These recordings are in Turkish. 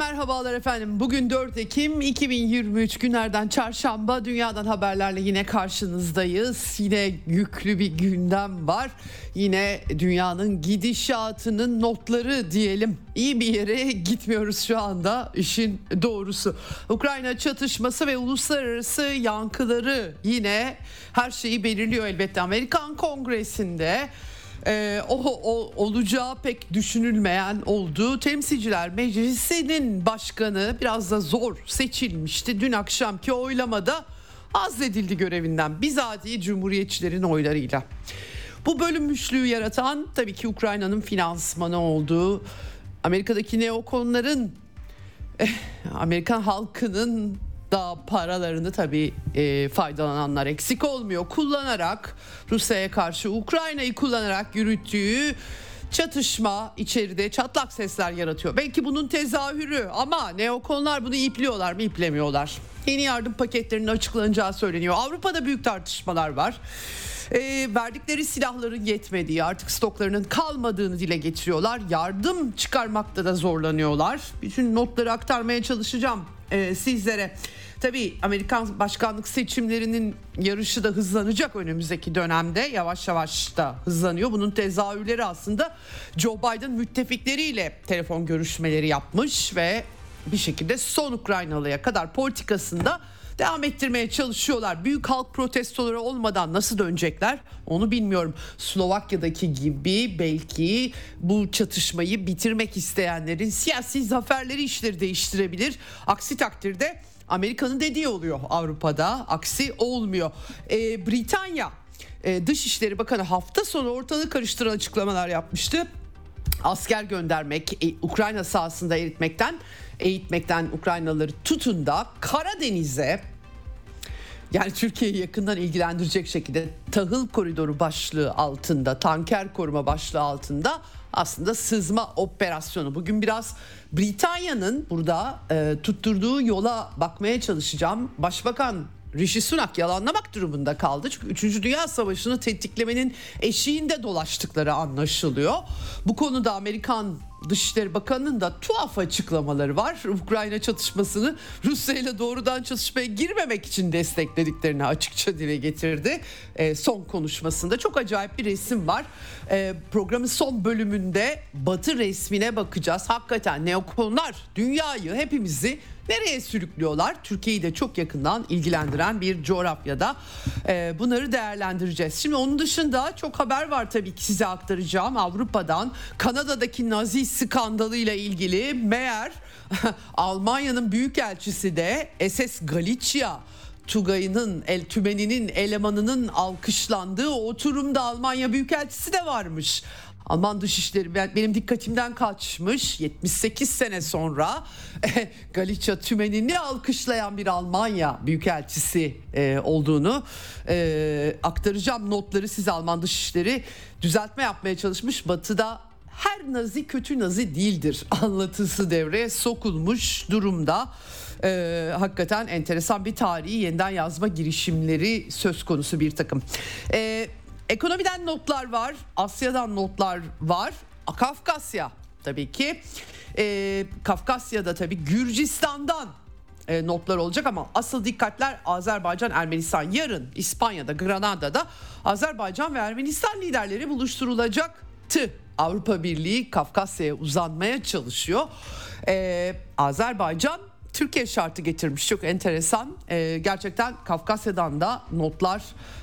Merhabalar efendim. Bugün 4 Ekim 2023 günlerden çarşamba dünyadan haberlerle yine karşınızdayız. Yine yüklü bir gündem var. Yine dünyanın gidişatının notları diyelim. İyi bir yere gitmiyoruz şu anda işin doğrusu. Ukrayna çatışması ve uluslararası yankıları yine her şeyi belirliyor elbette. Amerikan Kongresi'nde e, o, o olacağı pek düşünülmeyen oldu. Temsilciler Meclisi'nin başkanı biraz da zor seçilmişti. Dün akşamki oylamada azledildi görevinden bizatihi cumhuriyetçilerin oylarıyla. Bu bölünmüşlüğü yaratan tabii ki Ukrayna'nın finansmanı olduğu Amerika'daki neokonların eh, Amerikan halkının da paralarını tabii e, faydalananlar eksik olmuyor. Kullanarak Rusya'ya karşı Ukrayna'yı kullanarak yürüttüğü çatışma içeride çatlak sesler yaratıyor. Belki bunun tezahürü ama neokonlar bunu ipliyorlar mı iplemiyorlar. Yeni yardım paketlerinin açıklanacağı söyleniyor. Avrupa'da büyük tartışmalar var. E, verdikleri silahların yetmediği artık stoklarının kalmadığını dile getiriyorlar. Yardım çıkarmakta da zorlanıyorlar. Bütün notları aktarmaya çalışacağım e, sizlere. Tabii Amerikan başkanlık seçimlerinin yarışı da hızlanacak önümüzdeki dönemde. Yavaş yavaş da hızlanıyor. Bunun tezahürleri aslında Joe Biden müttefikleriyle telefon görüşmeleri yapmış ve bir şekilde son Ukraynalıya kadar politikasında devam ettirmeye çalışıyorlar. Büyük halk protestoları olmadan nasıl dönecekler onu bilmiyorum. Slovakya'daki gibi belki bu çatışmayı bitirmek isteyenlerin siyasi zaferleri işleri değiştirebilir. Aksi takdirde Amerika'nın dediği oluyor Avrupa'da aksi olmuyor. Ee, Britanya e, Dışişleri Bakanı hafta sonu ortalığı karıştıran açıklamalar yapmıştı. Asker göndermek, e, Ukrayna sahasında eritmekten, eğitmekten Ukraynalıları tutun da Karadeniz'e yani Türkiye'yi yakından ilgilendirecek şekilde tahıl koridoru başlığı altında, tanker koruma başlığı altında aslında sızma operasyonu. Bugün biraz Britanya'nın burada e, tutturduğu yola bakmaya çalışacağım. Başbakan Rishi Sunak yalanlamak durumunda kaldı. Çünkü 3. Dünya Savaşı'nı tetiklemenin eşiğinde dolaştıkları anlaşılıyor. Bu konuda Amerikan Dışişleri Bakanı'nın da tuhaf açıklamaları var. Ukrayna çatışmasını Rusya ile doğrudan çatışmaya girmemek için desteklediklerini açıkça dile getirdi. E, son konuşmasında çok acayip bir resim var. E, programın son bölümünde Batı resmine bakacağız. Hakikaten neokonlar dünyayı hepimizi nereye sürüklüyorlar? Türkiye'yi de çok yakından ilgilendiren bir coğrafyada e, bunları değerlendireceğiz. Şimdi onun dışında çok haber var tabii ki size aktaracağım Avrupa'dan. Kanada'daki Nazi skandalıyla ilgili meğer Almanya'nın büyükelçisi de SS Galicia Tugay'ının, El Tümeni'nin elemanının alkışlandığı oturumda Almanya Büyükelçisi de varmış. Alman Dışişleri benim dikkatimden kaçmış 78 sene sonra Galicia tümenini alkışlayan bir Almanya büyükelçisi e, olduğunu e, aktaracağım notları size Alman Dışişleri düzeltme yapmaya çalışmış. Batı'da her nazi kötü nazi değildir anlatısı devreye sokulmuş durumda. Ee, hakikaten enteresan bir tarihi yeniden yazma girişimleri söz konusu bir takım. Ee, Ekonomiden notlar var, Asya'dan notlar var, Kafkasya tabii ki. Ee, Kafkasya'da tabii Gürcistan'dan e, notlar olacak ama asıl dikkatler Azerbaycan, Ermenistan. Yarın İspanya'da, Granada'da Azerbaycan ve Ermenistan liderleri buluşturulacaktı. Avrupa Birliği Kafkasya'ya uzanmaya çalışıyor. Ee, Azerbaycan Türkiye şartı getirmiş çok enteresan. Ee, gerçekten Kafkasya'dan da notlar,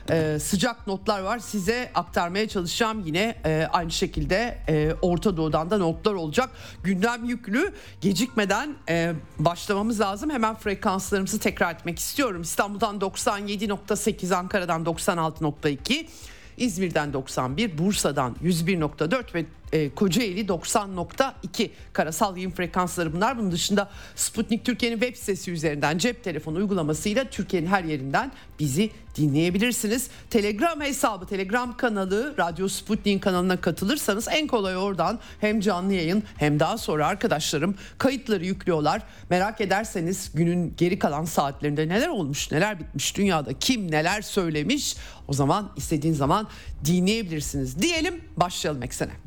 e, sıcak notlar var. Size aktarmaya çalışacağım yine e, aynı şekilde e, Orta Doğu'dan da notlar olacak. Gündem yüklü. Gecikmeden e, başlamamız lazım. Hemen frekanslarımızı tekrar etmek istiyorum. İstanbul'dan 97.8, Ankara'dan 96.2. İzmir'den 91, Bursa'dan 101.4 ve e, Kocaeli 90.2 karasal yayın frekansları bunlar. Bunun dışında Sputnik Türkiye'nin web sitesi üzerinden cep telefonu uygulamasıyla Türkiye'nin her yerinden bizi dinleyebilirsiniz. Telegram hesabı, Telegram kanalı, Radyo Sputnik'in kanalına katılırsanız en kolay oradan hem canlı yayın hem daha sonra arkadaşlarım kayıtları yüklüyorlar. Merak ederseniz günün geri kalan saatlerinde neler olmuş, neler bitmiş dünyada, kim neler söylemiş o zaman istediğin zaman dinleyebilirsiniz. Diyelim başlayalım eksene.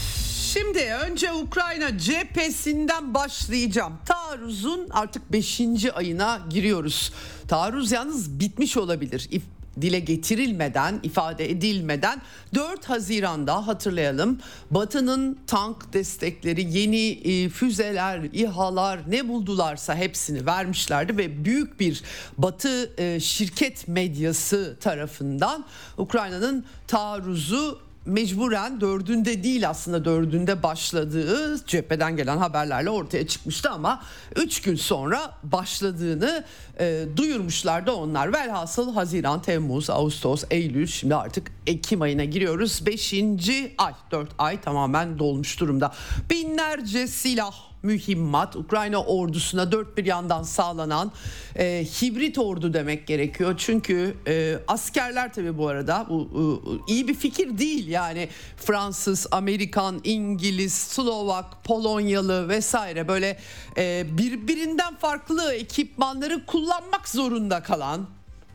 Şimdi önce Ukrayna cephesinden başlayacağım. Taarruzun artık 5. ayına giriyoruz. Taarruz yalnız bitmiş olabilir. İf dile getirilmeden, ifade edilmeden 4 Haziran'da hatırlayalım Batı'nın tank destekleri, yeni e, füzeler, İHA'lar ne buldularsa hepsini vermişlerdi ve büyük bir Batı e, şirket medyası tarafından Ukrayna'nın taarruzu mecburen dördünde değil aslında dördünde başladığı cepheden gelen haberlerle ortaya çıkmıştı ama üç gün sonra başladığını e, duyurmuşlardı onlar. Velhasıl Haziran, Temmuz, Ağustos, Eylül şimdi artık Ekim ayına giriyoruz. Beşinci ay, dört ay tamamen dolmuş durumda. Binlerce silah mühimmat Ukrayna ordusuna dört bir yandan sağlanan e, hibrit ordu demek gerekiyor. Çünkü e, askerler tabii bu arada bu e, iyi bir fikir değil yani Fransız, Amerikan, İngiliz, Slovak, Polonyalı vesaire böyle e, birbirinden farklı ekipmanları kullanmak zorunda kalan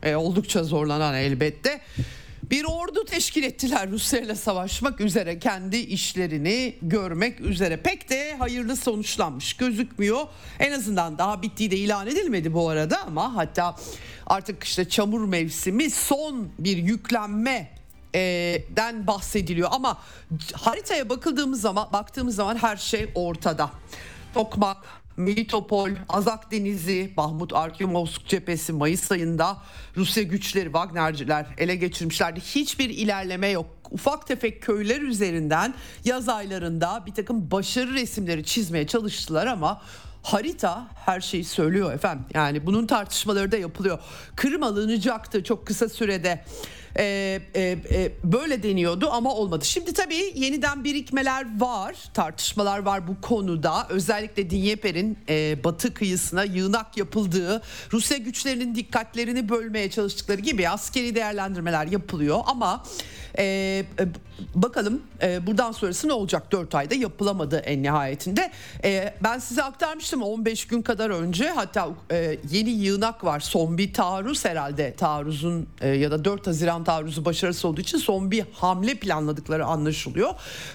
e, oldukça zorlanan elbette bir ordu teşkil ettiler Rusya ile savaşmak üzere kendi işlerini görmek üzere pek de hayırlı sonuçlanmış gözükmüyor. En azından daha bittiği de ilan edilmedi bu arada ama hatta artık işte çamur mevsimi son bir yüklenme den bahsediliyor ama haritaya bakıldığımız zaman baktığımız zaman her şey ortada. Tokmak, Melitopol, Azak Denizi, Bahmut Arkemovsk cephesi Mayıs ayında Rusya güçleri Wagnerciler ele geçirmişlerdi. Hiçbir ilerleme yok. Ufak tefek köyler üzerinden yaz aylarında bir takım başarı resimleri çizmeye çalıştılar ama harita her şeyi söylüyor efendim. Yani bunun tartışmaları da yapılıyor. Kırım alınacaktı çok kısa sürede e, e, e, böyle deniyordu ama olmadı. Şimdi tabii yeniden birikmeler var, tartışmalar var bu konuda. Özellikle Dinyeper'in e, batı kıyısına yığınak yapıldığı, Rusya güçlerinin dikkatlerini bölmeye çalıştıkları gibi askeri değerlendirmeler yapılıyor ama e, e, bakalım e, buradan sonrası ne olacak 4 ayda yapılamadı en nihayetinde. E, ben size aktarmıştım 15 gün kadar önce hatta e, yeni yığınak var son bir taarruz herhalde taarruzun e, ya da 4 Haziran taarruzu başarısız olduğu için son bir hamle planladıkları anlaşılıyor.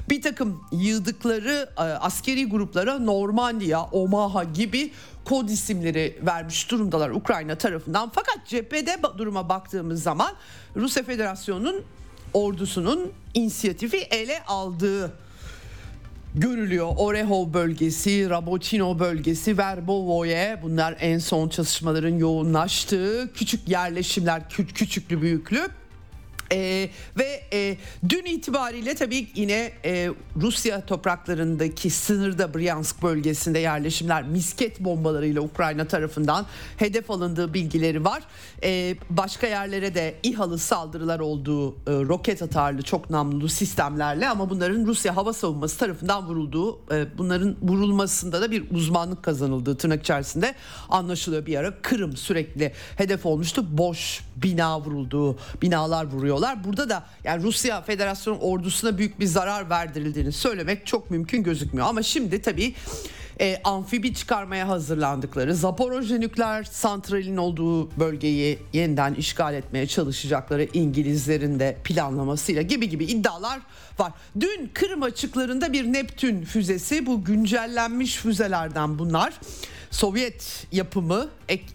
Bir takım yığdıkları e, askeri gruplara Normandiya, Omaha gibi kod isimleri vermiş durumdalar Ukrayna tarafından. Fakat cephede duruma baktığımız zaman Rusya Federasyonu'nun ordusunun inisiyatifi ele aldığı görülüyor. Orehov bölgesi, Rabotino bölgesi, Verbovoye bunlar en son çalışmaların yoğunlaştığı küçük yerleşimler, küçüklü büyüklü ee, ve e, dün itibariyle tabii yine e, Rusya topraklarındaki sınırda Bryansk bölgesinde yerleşimler misket bombalarıyla Ukrayna tarafından hedef alındığı bilgileri var. E, başka yerlere de İHA'lı saldırılar olduğu e, roket atarlı çok namlulu sistemlerle ama bunların Rusya hava savunması tarafından vurulduğu e, bunların vurulmasında da bir uzmanlık kazanıldığı tırnak içerisinde anlaşılıyor bir ara. Kırım sürekli hedef olmuştu. Boş bina vurulduğu, binalar vuruyorlar. Burada da yani Rusya Federasyonu ordusuna büyük bir zarar verdirildiğini söylemek çok mümkün gözükmüyor. Ama şimdi tabii e, amfibi çıkarmaya hazırlandıkları, Zaporojye nükleer santralin olduğu bölgeyi yeniden işgal etmeye çalışacakları İngilizlerin de planlamasıyla gibi gibi iddialar var. Dün Kırım açıklarında bir Neptün füzesi bu güncellenmiş füzelerden bunlar Sovyet yapımı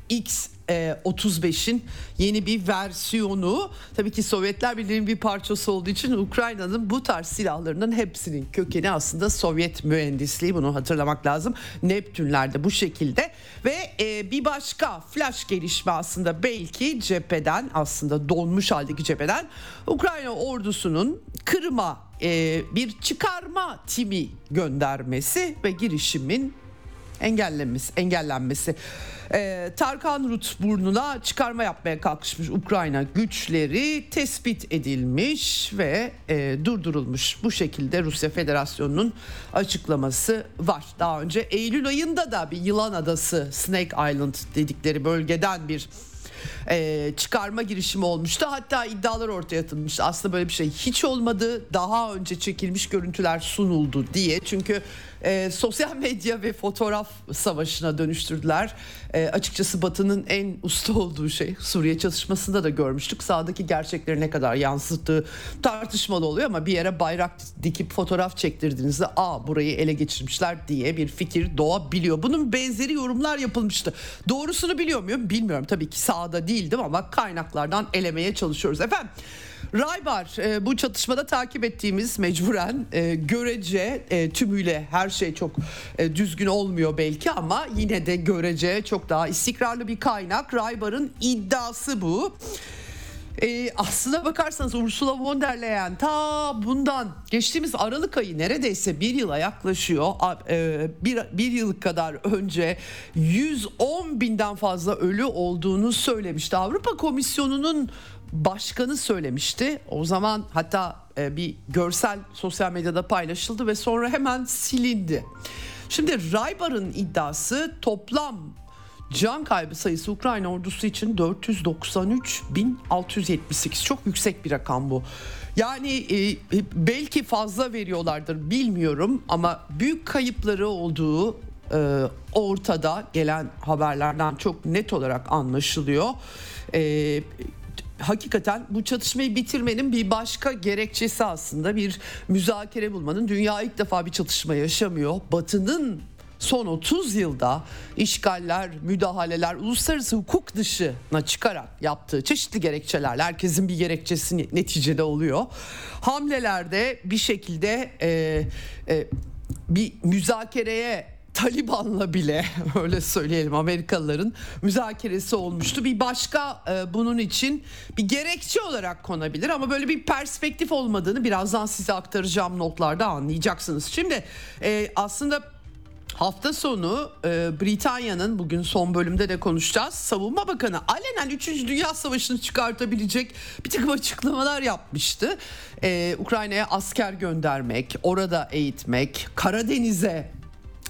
X 35'in e, yeni bir versiyonu. Tabii ki Sovyetler Birliği'nin bir parçası olduğu için Ukrayna'nın bu tarz silahlarının hepsinin kökeni aslında Sovyet mühendisliği. Bunu hatırlamak lazım. Neptünler bu şekilde ve e, bir başka flash gelişme aslında belki cepheden aslında donmuş haldeki cepheden Ukrayna ordusunun Kırım'a e, bir çıkarma timi göndermesi ve girişimin engellenmesi engellenmesi. Ee, Tarkan Rut burnuna çıkarma yapmaya kalkışmış Ukrayna güçleri tespit edilmiş ve e, durdurulmuş. Bu şekilde Rusya Federasyonu'nun açıklaması var. Daha önce Eylül ayında da bir yılan adası Snake Island dedikleri bölgeden bir e, çıkarma girişimi olmuştu. Hatta iddialar ortaya atılmıştı. Aslında böyle bir şey hiç olmadı. Daha önce çekilmiş görüntüler sunuldu diye. Çünkü e, sosyal medya ve fotoğraf savaşına dönüştürdüler. E, açıkçası Batı'nın en usta olduğu şey Suriye çatışmasında da görmüştük. Sağdaki gerçekleri ne kadar yansıttığı tartışmalı oluyor ama bir yere bayrak dikip fotoğraf çektirdiğinizde aa burayı ele geçirmişler diye bir fikir doğabiliyor. Bunun benzeri yorumlar yapılmıştı. Doğrusunu biliyor muyum? Bilmiyorum tabii ki sağda değildim ama kaynaklardan elemeye çalışıyoruz. Efendim Raybar e, bu çatışmada takip ettiğimiz mecburen e, görece e, tümüyle her şey çok e, düzgün olmuyor belki ama yine de görece çok daha istikrarlı bir kaynak. Raybar'ın iddiası bu. E, aslına bakarsanız Ursula von der Leyen ta bundan geçtiğimiz Aralık ayı neredeyse bir yıla yaklaşıyor. E, bir, bir yıl kadar önce 110 binden fazla ölü olduğunu söylemişti. Avrupa Komisyonu'nun başkanı söylemişti. O zaman hatta e, bir görsel sosyal medyada paylaşıldı ve sonra hemen silindi. Şimdi Raybar'ın iddiası toplam can kaybı sayısı Ukrayna ordusu için 493.678 çok yüksek bir rakam bu. Yani e, belki fazla veriyorlardır bilmiyorum ama büyük kayıpları olduğu e, ortada gelen haberlerden çok net olarak anlaşılıyor. E, hakikaten bu çatışmayı bitirmenin bir başka gerekçesi aslında bir müzakere bulmanın. Dünya ilk defa bir çatışma yaşamıyor. Batı'nın son 30 yılda işgaller, müdahaleler, uluslararası hukuk dışına çıkarak yaptığı çeşitli gerekçelerle herkesin bir gerekçesi neticede oluyor. Hamlelerde bir şekilde e, e, bir müzakereye Taliban'la bile öyle söyleyelim Amerikalıların müzakeresi olmuştu. Bir başka e, bunun için bir gerekçe olarak konabilir ama böyle bir perspektif olmadığını birazdan size aktaracağım notlarda anlayacaksınız. Şimdi e, aslında Hafta sonu e, Britanya'nın bugün son bölümde de konuşacağız. Savunma Bakanı alenen 3. Dünya Savaşı'nı çıkartabilecek bir takım açıklamalar yapmıştı. E, Ukrayna'ya asker göndermek, orada eğitmek, Karadeniz'e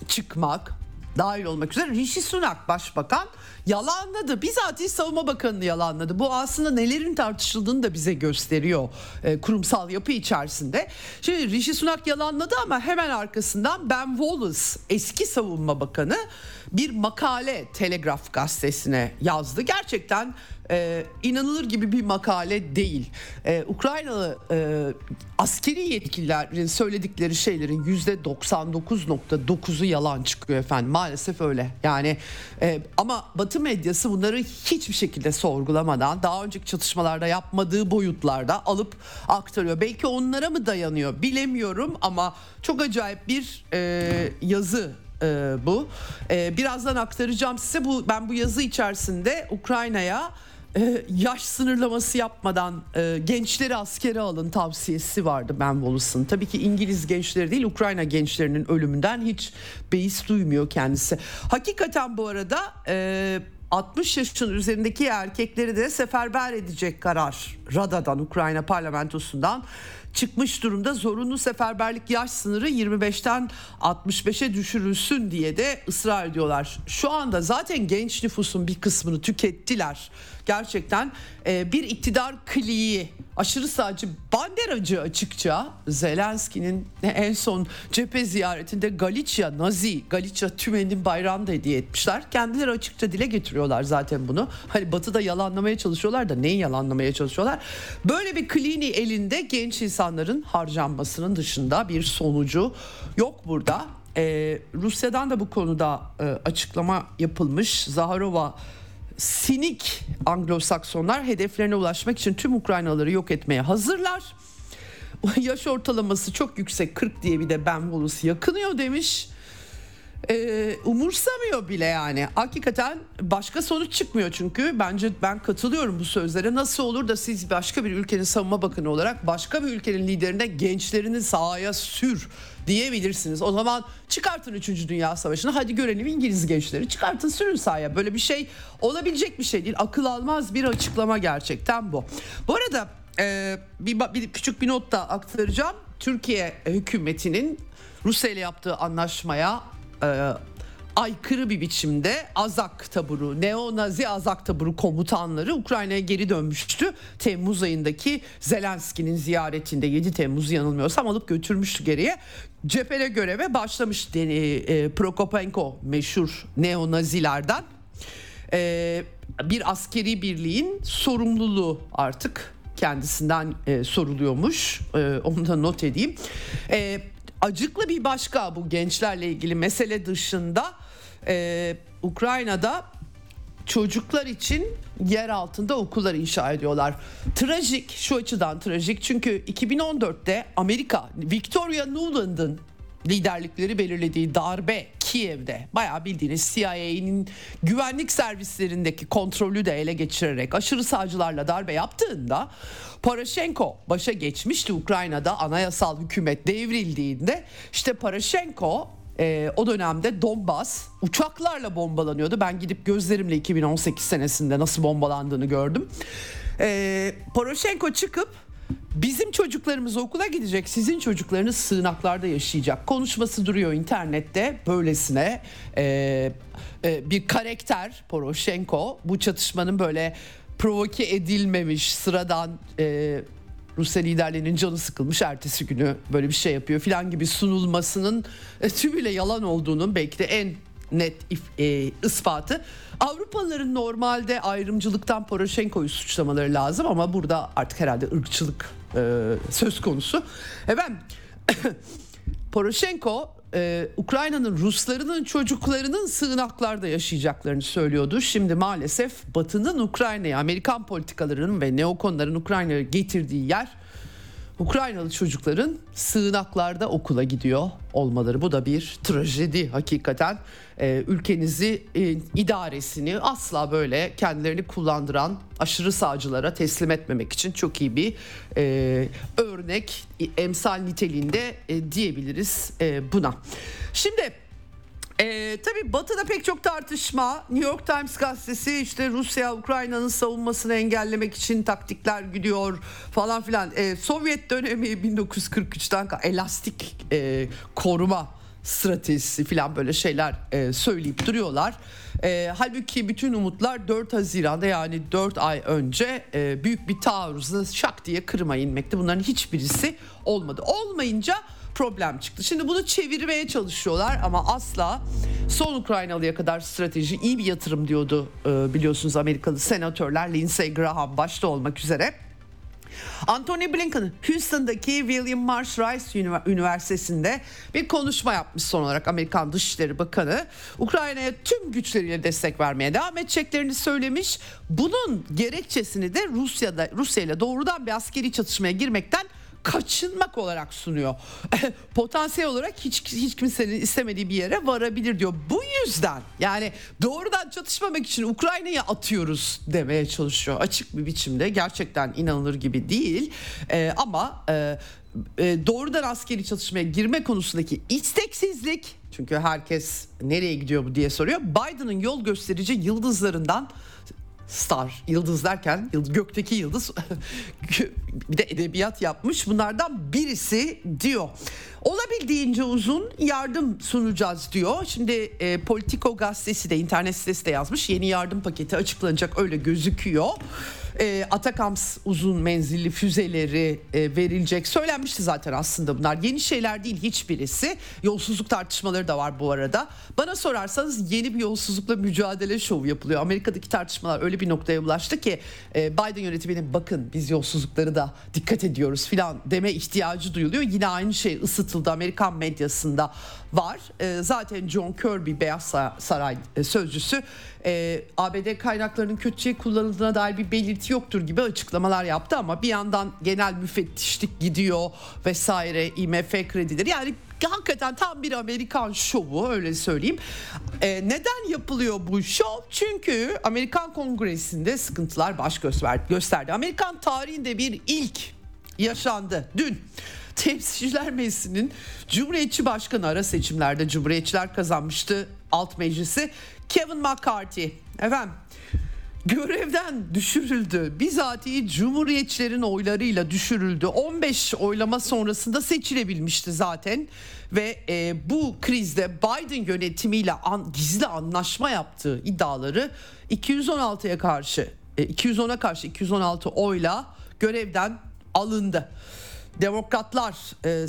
çıkmak dahil olmak üzere Rishi Sunak başbakan yalanladı. Bizatihi savunma bakanını yalanladı. Bu aslında nelerin tartışıldığını da bize gösteriyor e, kurumsal yapı içerisinde. Şimdi Rishi Sunak yalanladı ama hemen arkasından Ben Wallace eski savunma bakanı bir makale Telegraf gazetesine yazdı. Gerçekten e, inanılır gibi bir makale değil. E, Ukraynalı e, askeri yetkililerin söyledikleri şeylerin yüzde 99.9'u yalan çıkıyor efendim. Maalesef öyle. Yani e, ama Batı medyası bunları hiçbir şekilde sorgulamadan daha önceki çatışmalarda yapmadığı boyutlarda alıp aktarıyor. Belki onlara mı dayanıyor bilemiyorum ama çok acayip bir e, yazı e, bu. E, birazdan aktaracağım size bu ben bu yazı içerisinde Ukrayna'ya e, yaş sınırlaması yapmadan e, gençleri askere alın tavsiyesi vardı Ben Wallace'ın. Tabii ki İngiliz gençleri değil Ukrayna gençlerinin ölümünden hiç beis duymuyor kendisi. Hakikaten bu arada e, 60 yaşın üzerindeki erkekleri de seferber edecek karar Rada'dan Ukrayna parlamentosundan çıkmış durumda. Zorunlu seferberlik yaş sınırı 25'ten 65'e düşürülsün diye de ısrar ediyorlar. Şu anda zaten genç nüfusun bir kısmını tükettiler gerçekten e, bir iktidar kliği aşırı sağcı banderacı açıkça Zelenski'nin en son cephe ziyaretinde Galicia Nazi Galicia tümeninin bayrağını da hediye etmişler. Kendileri açıkça dile getiriyorlar zaten bunu. Hani batıda yalanlamaya çalışıyorlar da neyi yalanlamaya çalışıyorlar? Böyle bir klini elinde genç insanların harcanmasının dışında bir sonucu yok burada. e, Rusya'dan da bu konuda e, açıklama yapılmış. Zaharova sinik Anglo-Saksonlar hedeflerine ulaşmak için tüm Ukraynalıları yok etmeye hazırlar. Yaş ortalaması çok yüksek 40 diye bir de Ben Wallace yakınıyor demiş e, umursamıyor bile yani. Hakikaten başka sonuç çıkmıyor çünkü bence ben katılıyorum bu sözlere. Nasıl olur da siz başka bir ülkenin savunma bakanı olarak başka bir ülkenin liderine gençlerini sahaya sür diyebilirsiniz. O zaman çıkartın 3. Dünya Savaşı'nı hadi görelim İngiliz gençleri çıkartın sürün sahaya. Böyle bir şey olabilecek bir şey değil. Akıl almaz bir açıklama gerçekten bu. Bu arada e, bir, bir küçük bir not da aktaracağım. Türkiye hükümetinin Rusya ile yaptığı anlaşmaya e, aykırı bir biçimde Azak taburu, neo-nazi Azak taburu komutanları Ukrayna'ya geri dönmüştü. Temmuz ayındaki Zelenski'nin ziyaretinde 7 Temmuz yanılmıyorsam alıp götürmüştü geriye. Cephede göreve başlamış e, Prokopenko meşhur neo-nazilerden. E, bir askeri birliğin sorumluluğu artık kendisinden e, soruluyormuş. E, onu da not edeyim. E, acıklı bir başka bu gençlerle ilgili mesele dışında e, Ukrayna'da çocuklar için yer altında okullar inşa ediyorlar. Trajik şu açıdan trajik çünkü 2014'te Amerika Victoria Nuland'ın liderlikleri belirlediği darbe Kiev'de bayağı bildiğiniz CIA'nin güvenlik servislerindeki kontrolü de ele geçirerek aşırı sağcılarla darbe yaptığında Poroshenko başa geçmişti Ukrayna'da anayasal hükümet devrildiğinde işte Poroshenko e, o dönemde Donbas uçaklarla bombalanıyordu. Ben gidip gözlerimle 2018 senesinde nasıl bombalandığını gördüm. E, Poroshenko çıkıp Bizim çocuklarımız okula gidecek, sizin çocuklarınız sığınaklarda yaşayacak. Konuşması duruyor internette böylesine e, e, bir karakter Poroshenko. Bu çatışmanın böyle provoke edilmemiş sıradan e, Rusya liderlerinin canı sıkılmış ertesi günü böyle bir şey yapıyor filan gibi sunulmasının e, tümüyle yalan olduğunun belki de en net e, ispatı. Avrupalıların normalde ayrımcılıktan Poroshenko'yu suçlamaları lazım ama burada artık herhalde ırkçılık e, söz konusu. Efendim Poroshenko e, Ukrayna'nın Ruslarının çocuklarının sığınaklarda yaşayacaklarını söylüyordu. Şimdi maalesef Batı'nın Ukrayna'ya Amerikan politikalarının ve neokonların Ukrayna'ya getirdiği yer Ukraynalı çocukların sığınaklarda okula gidiyor olmaları. Bu da bir trajedi hakikaten. Ee, ülkenizi e, idaresini asla böyle kendilerini kullandıran aşırı sağcılara teslim etmemek için çok iyi bir e, örnek, emsal niteliğinde e, diyebiliriz e, buna. Şimdi ee, tabii Batı'da pek çok tartışma. New York Times gazetesi işte Rusya Ukrayna'nın savunmasını engellemek için taktikler gidiyor falan filan. Ee, Sovyet dönemi 1943'ten elastik e, koruma stratejisi falan böyle şeyler e, söyleyip duruyorlar. E, halbuki bütün umutlar 4 Haziran'da yani 4 ay önce e, büyük bir taarruzla şak diye Kırım'a inmekti. Bunların hiçbirisi olmadı. Olmayınca problem çıktı. Şimdi bunu çevirmeye çalışıyorlar ama asla son Ukraynalıya kadar strateji iyi bir yatırım diyordu e, biliyorsunuz Amerikalı senatörler Lindsey Graham başta olmak üzere. Anthony Blinken Houston'daki William Marsh Rice Üniversitesi'nde bir konuşma yapmış son olarak Amerikan Dışişleri Bakanı. Ukrayna'ya tüm güçleriyle destek vermeye devam edeceklerini söylemiş. Bunun gerekçesini de Rusya'da Rusya ile doğrudan bir askeri çatışmaya girmekten kaçınmak olarak sunuyor. Potansiyel olarak hiç hiç kimsenin istemediği bir yere varabilir diyor. Bu yüzden yani doğrudan çatışmamak için Ukrayna'ya atıyoruz demeye çalışıyor. Açık bir biçimde gerçekten inanılır gibi değil. Ee, ama e, e, doğrudan askeri çatışmaya girme konusundaki isteksizlik çünkü herkes nereye gidiyor bu diye soruyor. Biden'ın yol gösterici yıldızlarından star yıldız derken gökteki yıldız bir de edebiyat yapmış bunlardan birisi diyor. Olabildiğince uzun yardım sunacağız diyor. Şimdi e, Politico gazetesi de internet sitesi de yazmış. Yeni yardım paketi açıklanacak öyle gözüküyor. E, Atakams uzun menzilli füzeleri e, verilecek. Söylenmişti zaten aslında bunlar. Yeni şeyler değil hiçbirisi. Yolsuzluk tartışmaları da var bu arada. Bana sorarsanız yeni bir yolsuzlukla mücadele şovu yapılıyor. Amerika'daki tartışmalar öyle bir noktaya ulaştı ki e, Biden yönetiminin bakın biz yolsuzlukları da dikkat ediyoruz filan deme ihtiyacı duyuluyor. Yine aynı şey ısıtıldı Amerikan medyasında var. E, zaten John Kirby Beyaz Saray e, sözcüsü e, ABD kaynaklarının kötüye kullanıldığına dair bir belirti yoktur gibi açıklamalar yaptı ama bir yandan genel müfettişlik gidiyor vesaire IMF kredileri yani hakikaten tam bir Amerikan şovu öyle söyleyeyim. E, neden yapılıyor bu şov? Çünkü Amerikan Kongresi'nde sıkıntılar baş gösterdi. Amerikan tarihinde bir ilk yaşandı dün. Temsilciler Meclisi'nin Cumhuriyetçi Başkanı ara seçimlerde Cumhuriyetçiler kazanmıştı alt meclisi. Kevin McCarthy efendim görevden düşürüldü. Bizatihi Cumhuriyetçilerin oylarıyla düşürüldü. 15 oylama sonrasında seçilebilmişti zaten ve e, bu krizde Biden yönetimiyle an, gizli anlaşma yaptığı iddiaları 216'ya karşı e, 210'a karşı 216 oyla görevden alındı. Demokratlar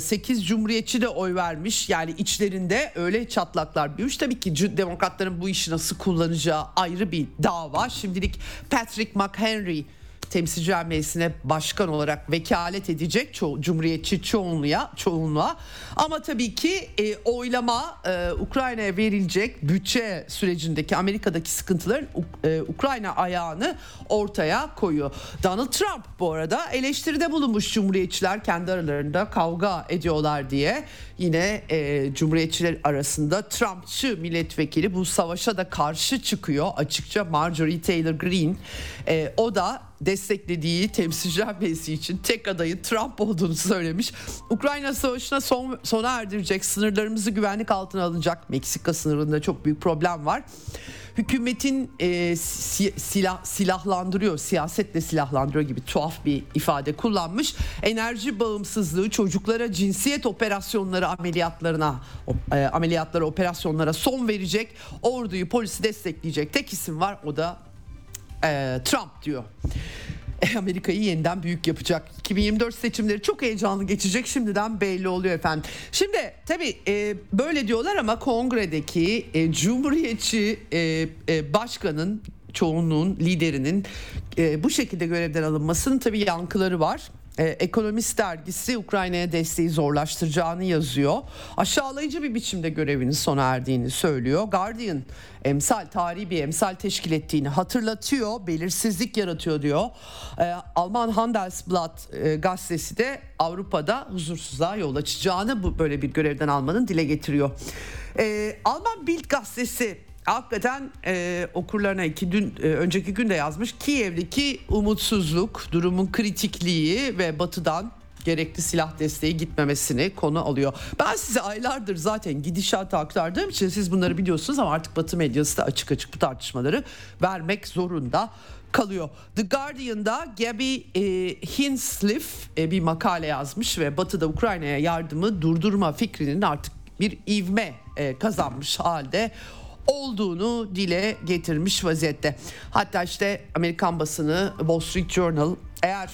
8 e, Cumhuriyetçi de oy vermiş. Yani içlerinde öyle çatlaklar büyümüş. Tabii ki demokratların bu işi nasıl kullanacağı ayrı bir dava. Şimdilik Patrick McHenry Temsilciler Meclisi'ne başkan olarak vekalet edecek ço- Cumhuriyetçi çoğunluğa, çoğunluğa. Ama tabii ki e, oylama e, Ukrayna'ya verilecek bütçe sürecindeki Amerika'daki sıkıntıların e, Ukrayna ayağını ortaya koyuyor. Donald Trump bu arada eleştiride bulunmuş Cumhuriyetçiler kendi aralarında kavga ediyorlar diye. Yine e, Cumhuriyetçiler arasında Trumpçı milletvekili bu savaşa da karşı çıkıyor açıkça Marjorie Taylor Greene. E, o da desteklediği temsilciler meclisi için tek adayı Trump olduğunu söylemiş. Ukrayna savaşına son, sona erdirecek, sınırlarımızı güvenlik altına alınacak. Meksika sınırında çok büyük problem var. Hükümetin e, si, silah silahlandırıyor, siyasetle silahlandırıyor gibi tuhaf bir ifade kullanmış. Enerji bağımsızlığı, çocuklara cinsiyet operasyonları ameliyatlarına, e, ameliyatlara, operasyonlara son verecek. Orduyu, polisi destekleyecek tek isim var. O da e, Trump diyor. E, Amerika'yı yeniden büyük yapacak. 2024 seçimleri çok heyecanlı geçecek şimdiden belli oluyor efendim. Şimdi tabii e, böyle diyorlar ama kongredeki e, Cumhuriyetçi e, e, başkanın çoğunluğun liderinin e, bu şekilde görevden alınmasının tabii yankıları var. Ee, Ekonomist dergisi Ukrayna'ya desteği zorlaştıracağını yazıyor. Aşağılayıcı bir biçimde görevinin sona erdiğini söylüyor. Guardian emsal tarihi bir emsal teşkil ettiğini hatırlatıyor. Belirsizlik yaratıyor diyor. Ee, Alman Handelsblatt e, gazetesi de Avrupa'da huzursuzluğa yol açacağını bu böyle bir görevden almanın dile getiriyor. Alman Bild gazetesi hakikaten e, okurlarına iki dün e, önceki gün de yazmış Kiev'deki umutsuzluk, durumun kritikliği ve batıdan gerekli silah desteği gitmemesini konu alıyor. Ben size aylardır zaten gidişatı aktardığım için siz bunları biliyorsunuz ama artık Batı medyası da açık açık bu tartışmaları vermek zorunda kalıyor. The Guardian'da Gabby e, Hinsliff e, bir makale yazmış ve Batı'da Ukrayna'ya yardımı durdurma fikrinin artık bir ivme e, kazanmış halde olduğunu dile getirmiş vaziyette. Hatta işte Amerikan basını Wall Street Journal eğer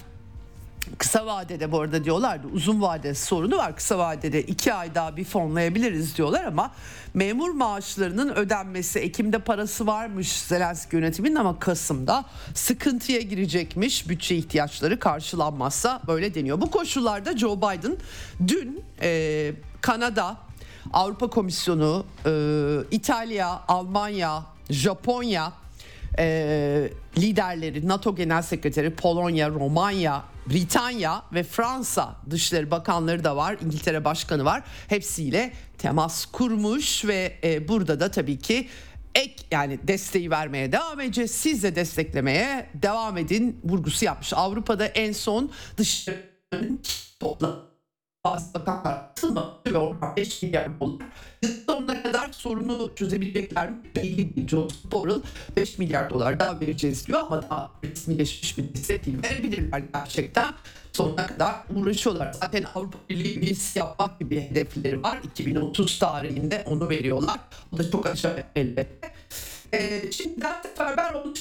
kısa vadede bu arada diyorlardı uzun vade sorunu var kısa vadede iki ay daha bir fonlayabiliriz diyorlar ama memur maaşlarının ödenmesi Ekim'de parası varmış Zelenski yönetiminin ama Kasım'da sıkıntıya girecekmiş bütçe ihtiyaçları karşılanmazsa böyle deniyor. Bu koşullarda Joe Biden dün e, Kanada Avrupa Komisyonu, e, İtalya, Almanya, Japonya e, liderleri, NATO Genel Sekreteri, Polonya, Romanya, Britanya ve Fransa Dışişleri Bakanları da var, İngiltere Başkanı var. Hepsiyle temas kurmuş ve e, burada da tabii ki ek yani desteği vermeye devam edeceğiz. Siz de desteklemeye devam edin vurgusu yapmış. Avrupa'da en son dışişleri toplam bazı bakanlar atılmıyor. 5 milyar dolar. Sonuna kadar sorunu çözebilecekler mi? Belli değil. John Borrell 5 milyar dolar daha vereceğiz diyor ama daha resmileşmiş bir liste değil. Verebilirler gerçekten. Sonuna kadar uğraşıyorlar. Zaten Avrupa Birliği üyesi yapmak gibi hedefleri var. 2030 tarihinde onu veriyorlar. Bu da çok aşağı elbette. E, şimdi seferber olmuş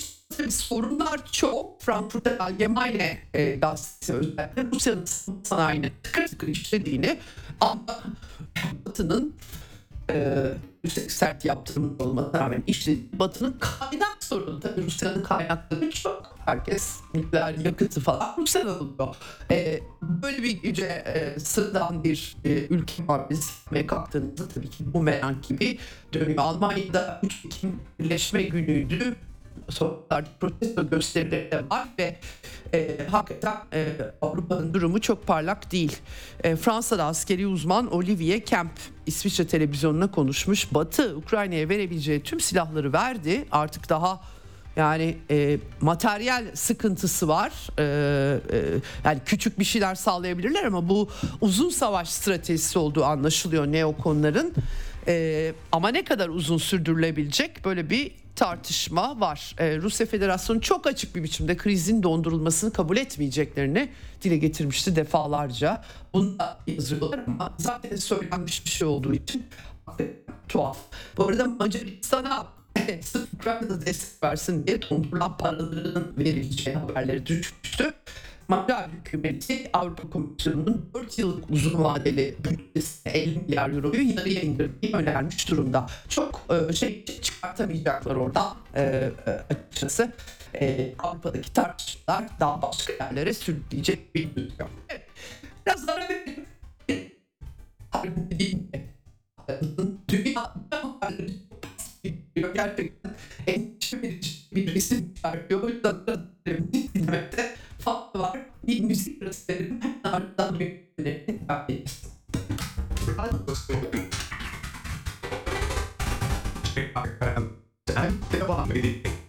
sorunlar çok. Frankfurter Allgemeine e, gazetesi özellikle Rusya'nın sanayini tıkır tıkır işlediğini ama Batı'nın e, yüksek sert yaptırım olmasına rağmen işte Batı'nın kaynak sorunu tabii Rusya'nın kaynakları çok. Herkes nükleer yakıtı falan Rusya'dan alıyor. E, böyle bir güce e, sıradan bir e, ülke ve kalktığınızda tabii ki bu merak gibi dönüyor. Almanya'da 3 Ekim Birleşme Günü'ydü sokaklarda protesto gösterileri de var ve e, hakikaten e, Avrupa'nın durumu çok parlak değil. E, Fransa'da askeri uzman Olivier Kemp İsviçre televizyonuna konuşmuş. Batı Ukrayna'ya verebileceği tüm silahları verdi. Artık daha yani e, materyal sıkıntısı var. E, e, yani küçük bir şeyler sağlayabilirler ama bu uzun savaş stratejisi olduğu anlaşılıyor neokonların. E, ama ne kadar uzun sürdürülebilecek böyle bir tartışma var. Ee, Rusya Federasyonu çok açık bir biçimde krizin dondurulmasını kabul etmeyeceklerini dile getirmişti defalarca. Bunu da yazıyorlar ama zaten söylenmiş bir şey olduğu için tuhaf. Bu arada Macaristan'a sırf Ukrayna'da destek versin diye dondurulan paraların verileceği haberleri düşmüştü. Macar hükümeti Avrupa Komisyonu'nun 4 yıllık uzun vadeli bütçesine 50 milyar euroyu yarıya indirmeyi önermiş durumda. Çok e, şey çıkartamayacaklar orada e, e, açıkçası. E, Avrupa'daki tartışmalar daha başka yerlere sürükleyecek bir gözüküyor. Biraz ara verelim. Dünya gerçekten endişe verici bir resim çıkartıyor. O yüzden dinlemekte Fatt hva de musikere spiller med. Da, da blir det ja, Det var med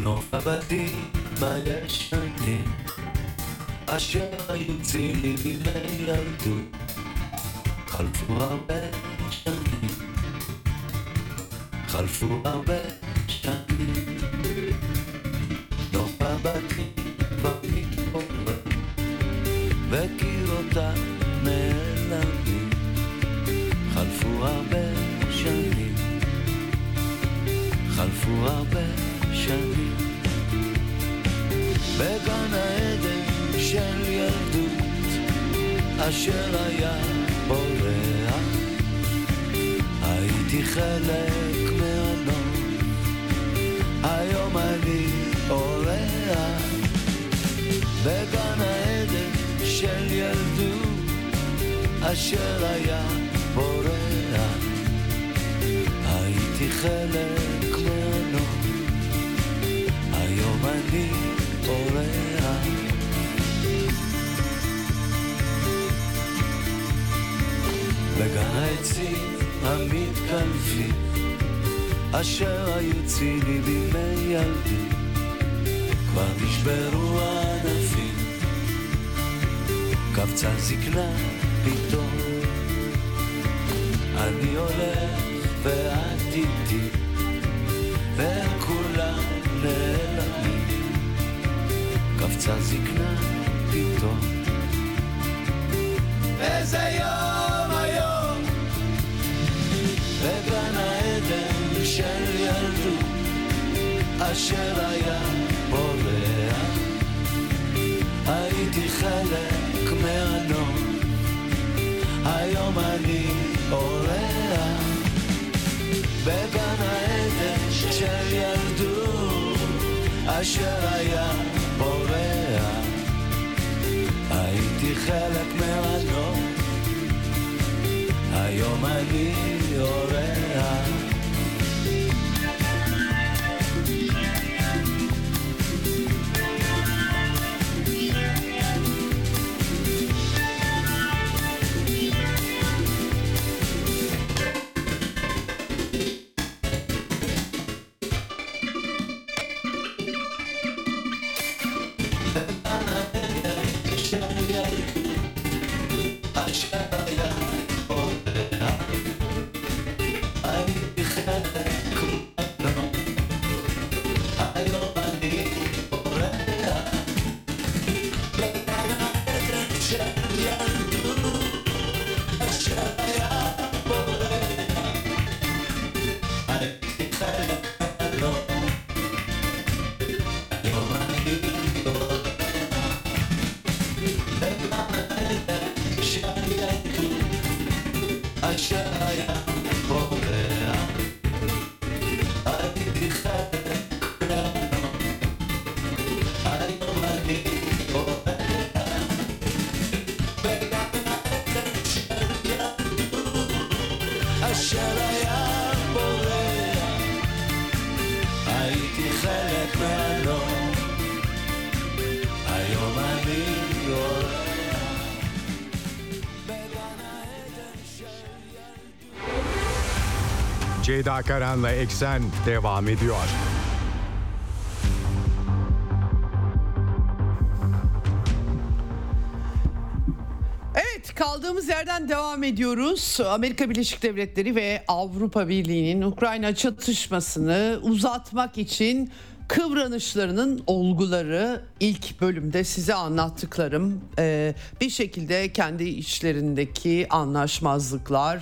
בנוף הבתים הישנים אשר היו צילי בימי ילדות חלפו הרבה שנים. חלפו הרבה אשר היה בורח. הייתי חלק מהנוף. היום אני אורח. בגן העדן של ילדות אשר היה בורח. הייתי חלק מהנוף. היום אני אורח בגן העצים המתקלפים אשר היו צילי בימי ילדות כבר נשברו הענפים. קבצה זקנה פתאום אני הולך ואת איתי והם כולם נעלמים. קפצה זקנה פתאום איזה יום אשר היה בורח. הייתי חלק מהנוף היום אני אורח. בגן העדן של ילדות. אשר היה בורח. הייתי חלק מהנוף היום אני אורח Ceyda Karan'la Eksen devam ediyor. Evet kaldığımız yerden devam ediyoruz. Amerika Birleşik Devletleri ve Avrupa Birliği'nin Ukrayna çatışmasını uzatmak için kıvranışlarının olguları ilk bölümde size anlattıklarım Ee, bir şekilde kendi içlerindeki anlaşmazlıklar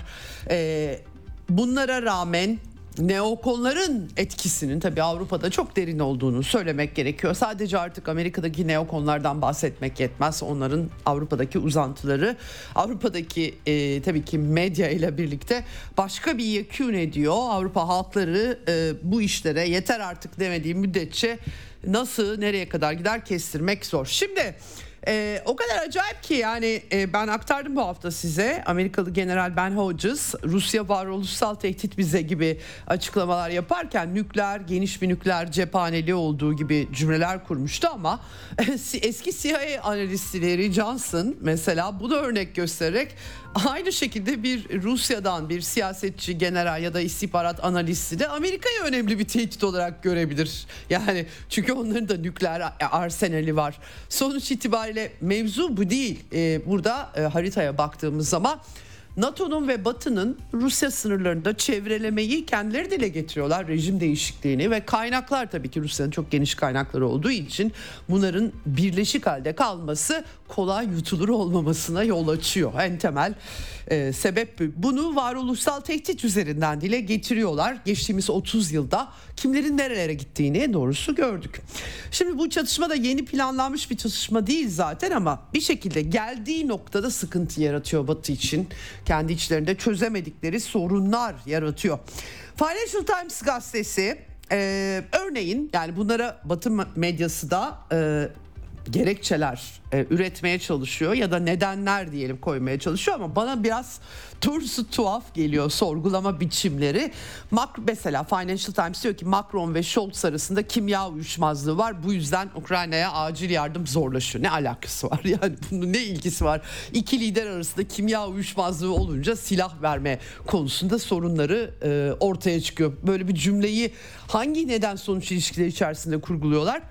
ee, bunlara rağmen neokonların etkisinin tabii Avrupa'da çok derin olduğunu söylemek gerekiyor. Sadece artık Amerika'daki neokonlardan bahsetmek yetmez. Onların Avrupa'daki uzantıları Avrupa'daki e, tabii ki medya ile birlikte başka bir yekün ediyor. Avrupa halkları e, bu işlere yeter artık demediği müddetçe nasıl nereye kadar gider kestirmek zor. Şimdi ee, o kadar acayip ki yani e, ben aktardım bu hafta size. Amerikalı General Ben Hodges Rusya varoluşsal tehdit bize gibi açıklamalar yaparken nükleer geniş bir nükleer cephaneli olduğu gibi cümleler kurmuştu ama eski CIA analistleri Johnson mesela bunu örnek göstererek aynı şekilde bir Rusya'dan bir siyasetçi general ya da istihbarat analisti de Amerika'yı önemli bir tehdit olarak görebilir. Yani çünkü onların da nükleer arsenali var. Sonuç itibariyle mevzu bu değil. Ee, burada e, haritaya baktığımız zaman NATO'nun ve Batı'nın Rusya sınırlarında çevrelemeyi kendileri dile getiriyorlar. Rejim değişikliğini ve kaynaklar tabii ki Rusya'nın çok geniş kaynakları olduğu için bunların birleşik halde kalması kolay yutulur olmamasına yol açıyor. En temel e, sebep bu. Bunu varoluşsal tehdit üzerinden dile getiriyorlar. Geçtiğimiz 30 yılda kimlerin nerelere gittiğini doğrusu gördük. Şimdi bu çatışma da yeni planlanmış bir çatışma değil zaten ama bir şekilde geldiği noktada sıkıntı yaratıyor Batı için. Kendi içlerinde çözemedikleri sorunlar yaratıyor. Financial Times gazetesi e, örneğin yani bunlara Batı medyası da e, gerekçeler e, üretmeye çalışıyor ya da nedenler diyelim koymaya çalışıyor ama bana biraz doğrusu tuhaf geliyor sorgulama biçimleri. Mak mesela Financial Times diyor ki Macron ve Scholz arasında kimya uyuşmazlığı var. Bu yüzden Ukrayna'ya acil yardım zorlaşıyor. Ne alakası var? Yani bunun ne ilgisi var? İki lider arasında kimya uyuşmazlığı olunca silah verme konusunda sorunları e, ortaya çıkıyor. Böyle bir cümleyi hangi neden sonuç ilişkileri içerisinde kurguluyorlar?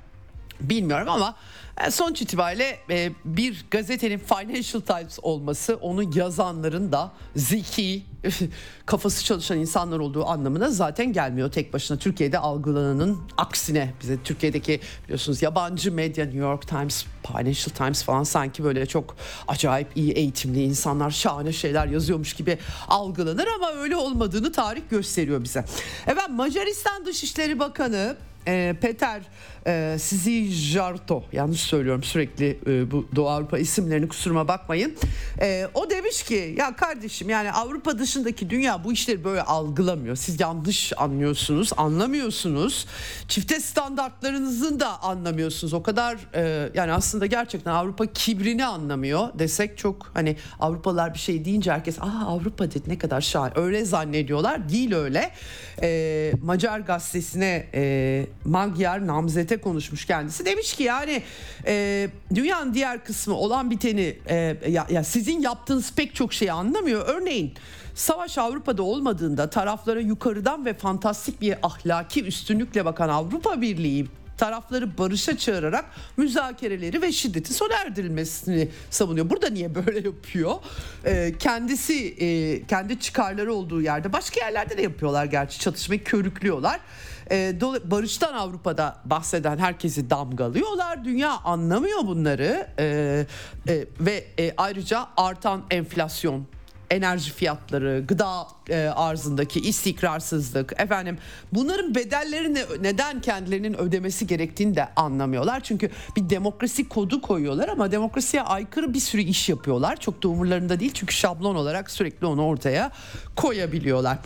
Bilmiyorum ama e, sonuç itibariyle e, bir gazetenin Financial Times olması onu yazanların da zeki, kafası çalışan insanlar olduğu anlamına zaten gelmiyor tek başına. Türkiye'de algılananın aksine bize Türkiye'deki biliyorsunuz yabancı medya New York Times, Financial Times falan sanki böyle çok acayip iyi eğitimli insanlar şahane şeyler yazıyormuş gibi algılanır ama öyle olmadığını tarih gösteriyor bize. Evet Macaristan Dışişleri Bakanı e, Peter e, Jarto yanlış söylüyorum sürekli e, bu Doğu Avrupa isimlerini kusuruma bakmayın. E, o demiş ki ya kardeşim yani Avrupa dışındaki dünya bu işleri böyle algılamıyor. Siz yanlış anlıyorsunuz, anlamıyorsunuz. Çifte standartlarınızın da anlamıyorsunuz. O kadar e, yani aslında gerçekten Avrupa kibrini anlamıyor desek çok hani Avrupalılar bir şey deyince herkes aa Avrupa dedi ne kadar şahane öyle zannediyorlar. Değil öyle. E, Macar gazetesine e, Magyar namzete konuşmuş kendisi. Demiş ki yani e, dünyanın diğer kısmı olan biteni e, ya, ya sizin yaptığınız pek çok şeyi anlamıyor. Örneğin savaş Avrupa'da olmadığında taraflara yukarıdan ve fantastik bir ahlaki üstünlükle bakan Avrupa Birliği tarafları barışa çağırarak müzakereleri ve şiddeti sona erdirilmesini savunuyor. Burada niye böyle yapıyor? Ee, kendisi e, kendi çıkarları olduğu yerde başka yerlerde de yapıyorlar gerçi çatışmayı körüklüyorlar. Ee, barıştan Avrupa'da bahseden herkesi damgalıyorlar. Dünya anlamıyor bunları ee, e, ve e, ayrıca artan enflasyon enerji fiyatları, gıda e, arzındaki istikrarsızlık, efendim bunların bedellerini neden kendilerinin ödemesi gerektiğini de anlamıyorlar. Çünkü bir demokrasi kodu koyuyorlar ama demokrasiye aykırı bir sürü iş yapıyorlar. Çok da umurlarında değil çünkü şablon olarak sürekli onu ortaya koyabiliyorlar.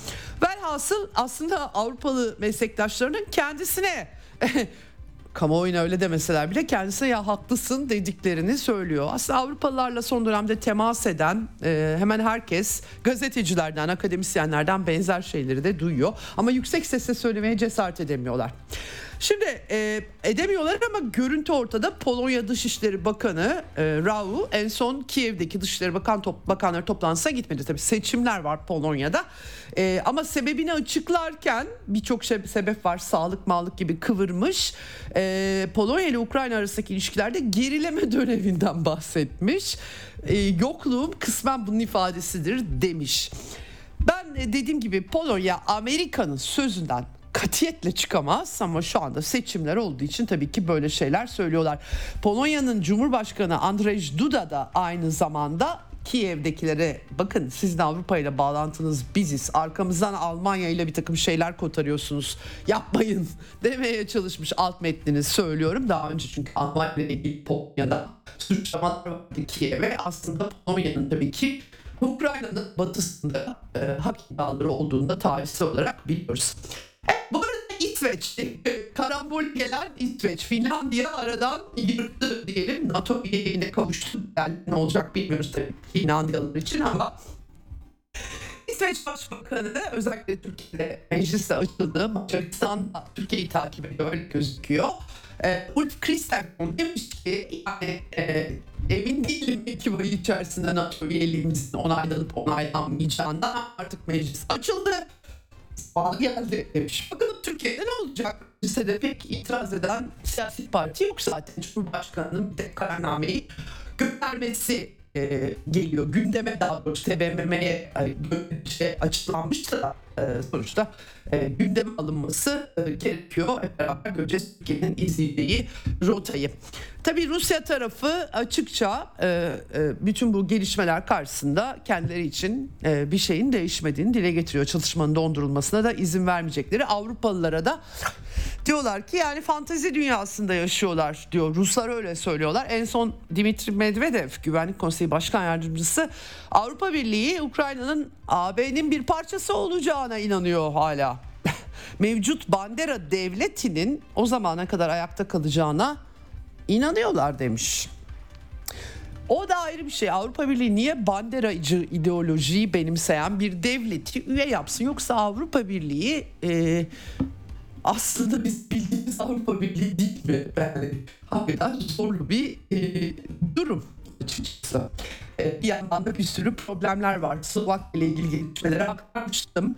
Velhasıl aslında Avrupalı meslektaşlarının kendisine kamuoyuna öyle demeseler bile kendisine ya haklısın dediklerini söylüyor. Aslında Avrupalılarla son dönemde temas eden e, hemen herkes gazetecilerden, akademisyenlerden benzer şeyleri de duyuyor. Ama yüksek sesle söylemeye cesaret edemiyorlar. Şimdi e, edemiyorlar ama görüntü ortada. Polonya Dışişleri Bakanı e, Rau en son Kiev'deki Dışişleri Bakan top, Bakanları toplantısına gitmedi. Tabii seçimler var Polonya'da. E, ama sebebini açıklarken birçok şey, sebep var. Sağlık, mağlık gibi kıvırmış. E, Polonya ile Ukrayna arasındaki ilişkilerde gerileme döneminden bahsetmiş. E, yokluğum kısmen bunun ifadesidir demiş. Ben e, dediğim gibi Polonya Amerika'nın sözünden katiyetle çıkamaz ama şu anda seçimler olduğu için tabii ki böyle şeyler söylüyorlar. Polonya'nın Cumhurbaşkanı Andrzej Duda da aynı zamanda Kiev'dekilere bakın sizin Avrupa ile bağlantınız biziz. Arkamızdan Almanya ile bir takım şeyler kotarıyorsunuz. Yapmayın demeye çalışmış alt metnini söylüyorum. Daha önce çünkü Almanya ile ilgili Polonya'da suçlamalar vardı Kiev'e. Aslında Polonya'nın tabii ki Ukrayna'nın batısında e, hak iddiaları olduğunu da tarihsel olarak biliyoruz. Bu arada İsveç, karambol gelen İsveç, Finlandiya aradan yırttı diyelim. NATO üyeliğine kavuştu. Yani ne olacak bilmiyoruz tabii Finlandiyalılar için ama İsveç Başbakanı özellikle Türkiye'de mecliste açıldı. Macaristan da Türkiye'yi takip ediyor öyle gözüküyor. E, Ulf Kristersson demiş ki yani e, emin değilim iki ay içerisinde NATO üyeliğimizin onaylanıp onaylanmayacağından artık meclis açıldı. Bana geldi demiş. Bakalım Türkiye'de ne olacak? Lisede pek itiraz eden siyasi parti yok zaten. Cumhurbaşkanının bir tek kararnameyi göndermesi e, geliyor. Gündeme daha doğrusu TBMM'ye e, şey açıklanmıştı da e, sonuçta e, gündeme alınması e, gerekiyor. Hep beraber göreceğiz Türkiye'nin izleyeceği rotayı. Tabii Rusya tarafı açıkça e, e, bütün bu gelişmeler karşısında kendileri için e, bir şeyin değişmediğini dile getiriyor. Çalışmanın dondurulmasına da izin vermeyecekleri. Avrupalılara da diyorlar ki yani fantezi dünyasında yaşıyorlar diyor. Ruslar öyle söylüyorlar. En son Dimitri Medvedev Güvenlik Konseyi Başkan Yardımcısı Avrupa Birliği Ukrayna'nın AB'nin bir parçası olacağına inanıyor hala. Mevcut Bandera devletinin o zamana kadar ayakta kalacağına inanıyorlar demiş. O da ayrı bir şey. Avrupa Birliği niye banderacı ideolojiyi benimseyen bir devleti üye yapsın? Yoksa Avrupa Birliği e, aslında biz bildiğimiz Avrupa Birliği değil mi? Yani hakikaten zorlu bir e, durum açıkçası. E, bir yandan da bir sürü problemler var. Slovakya ile ilgili gelişmeleri aktarmıştım.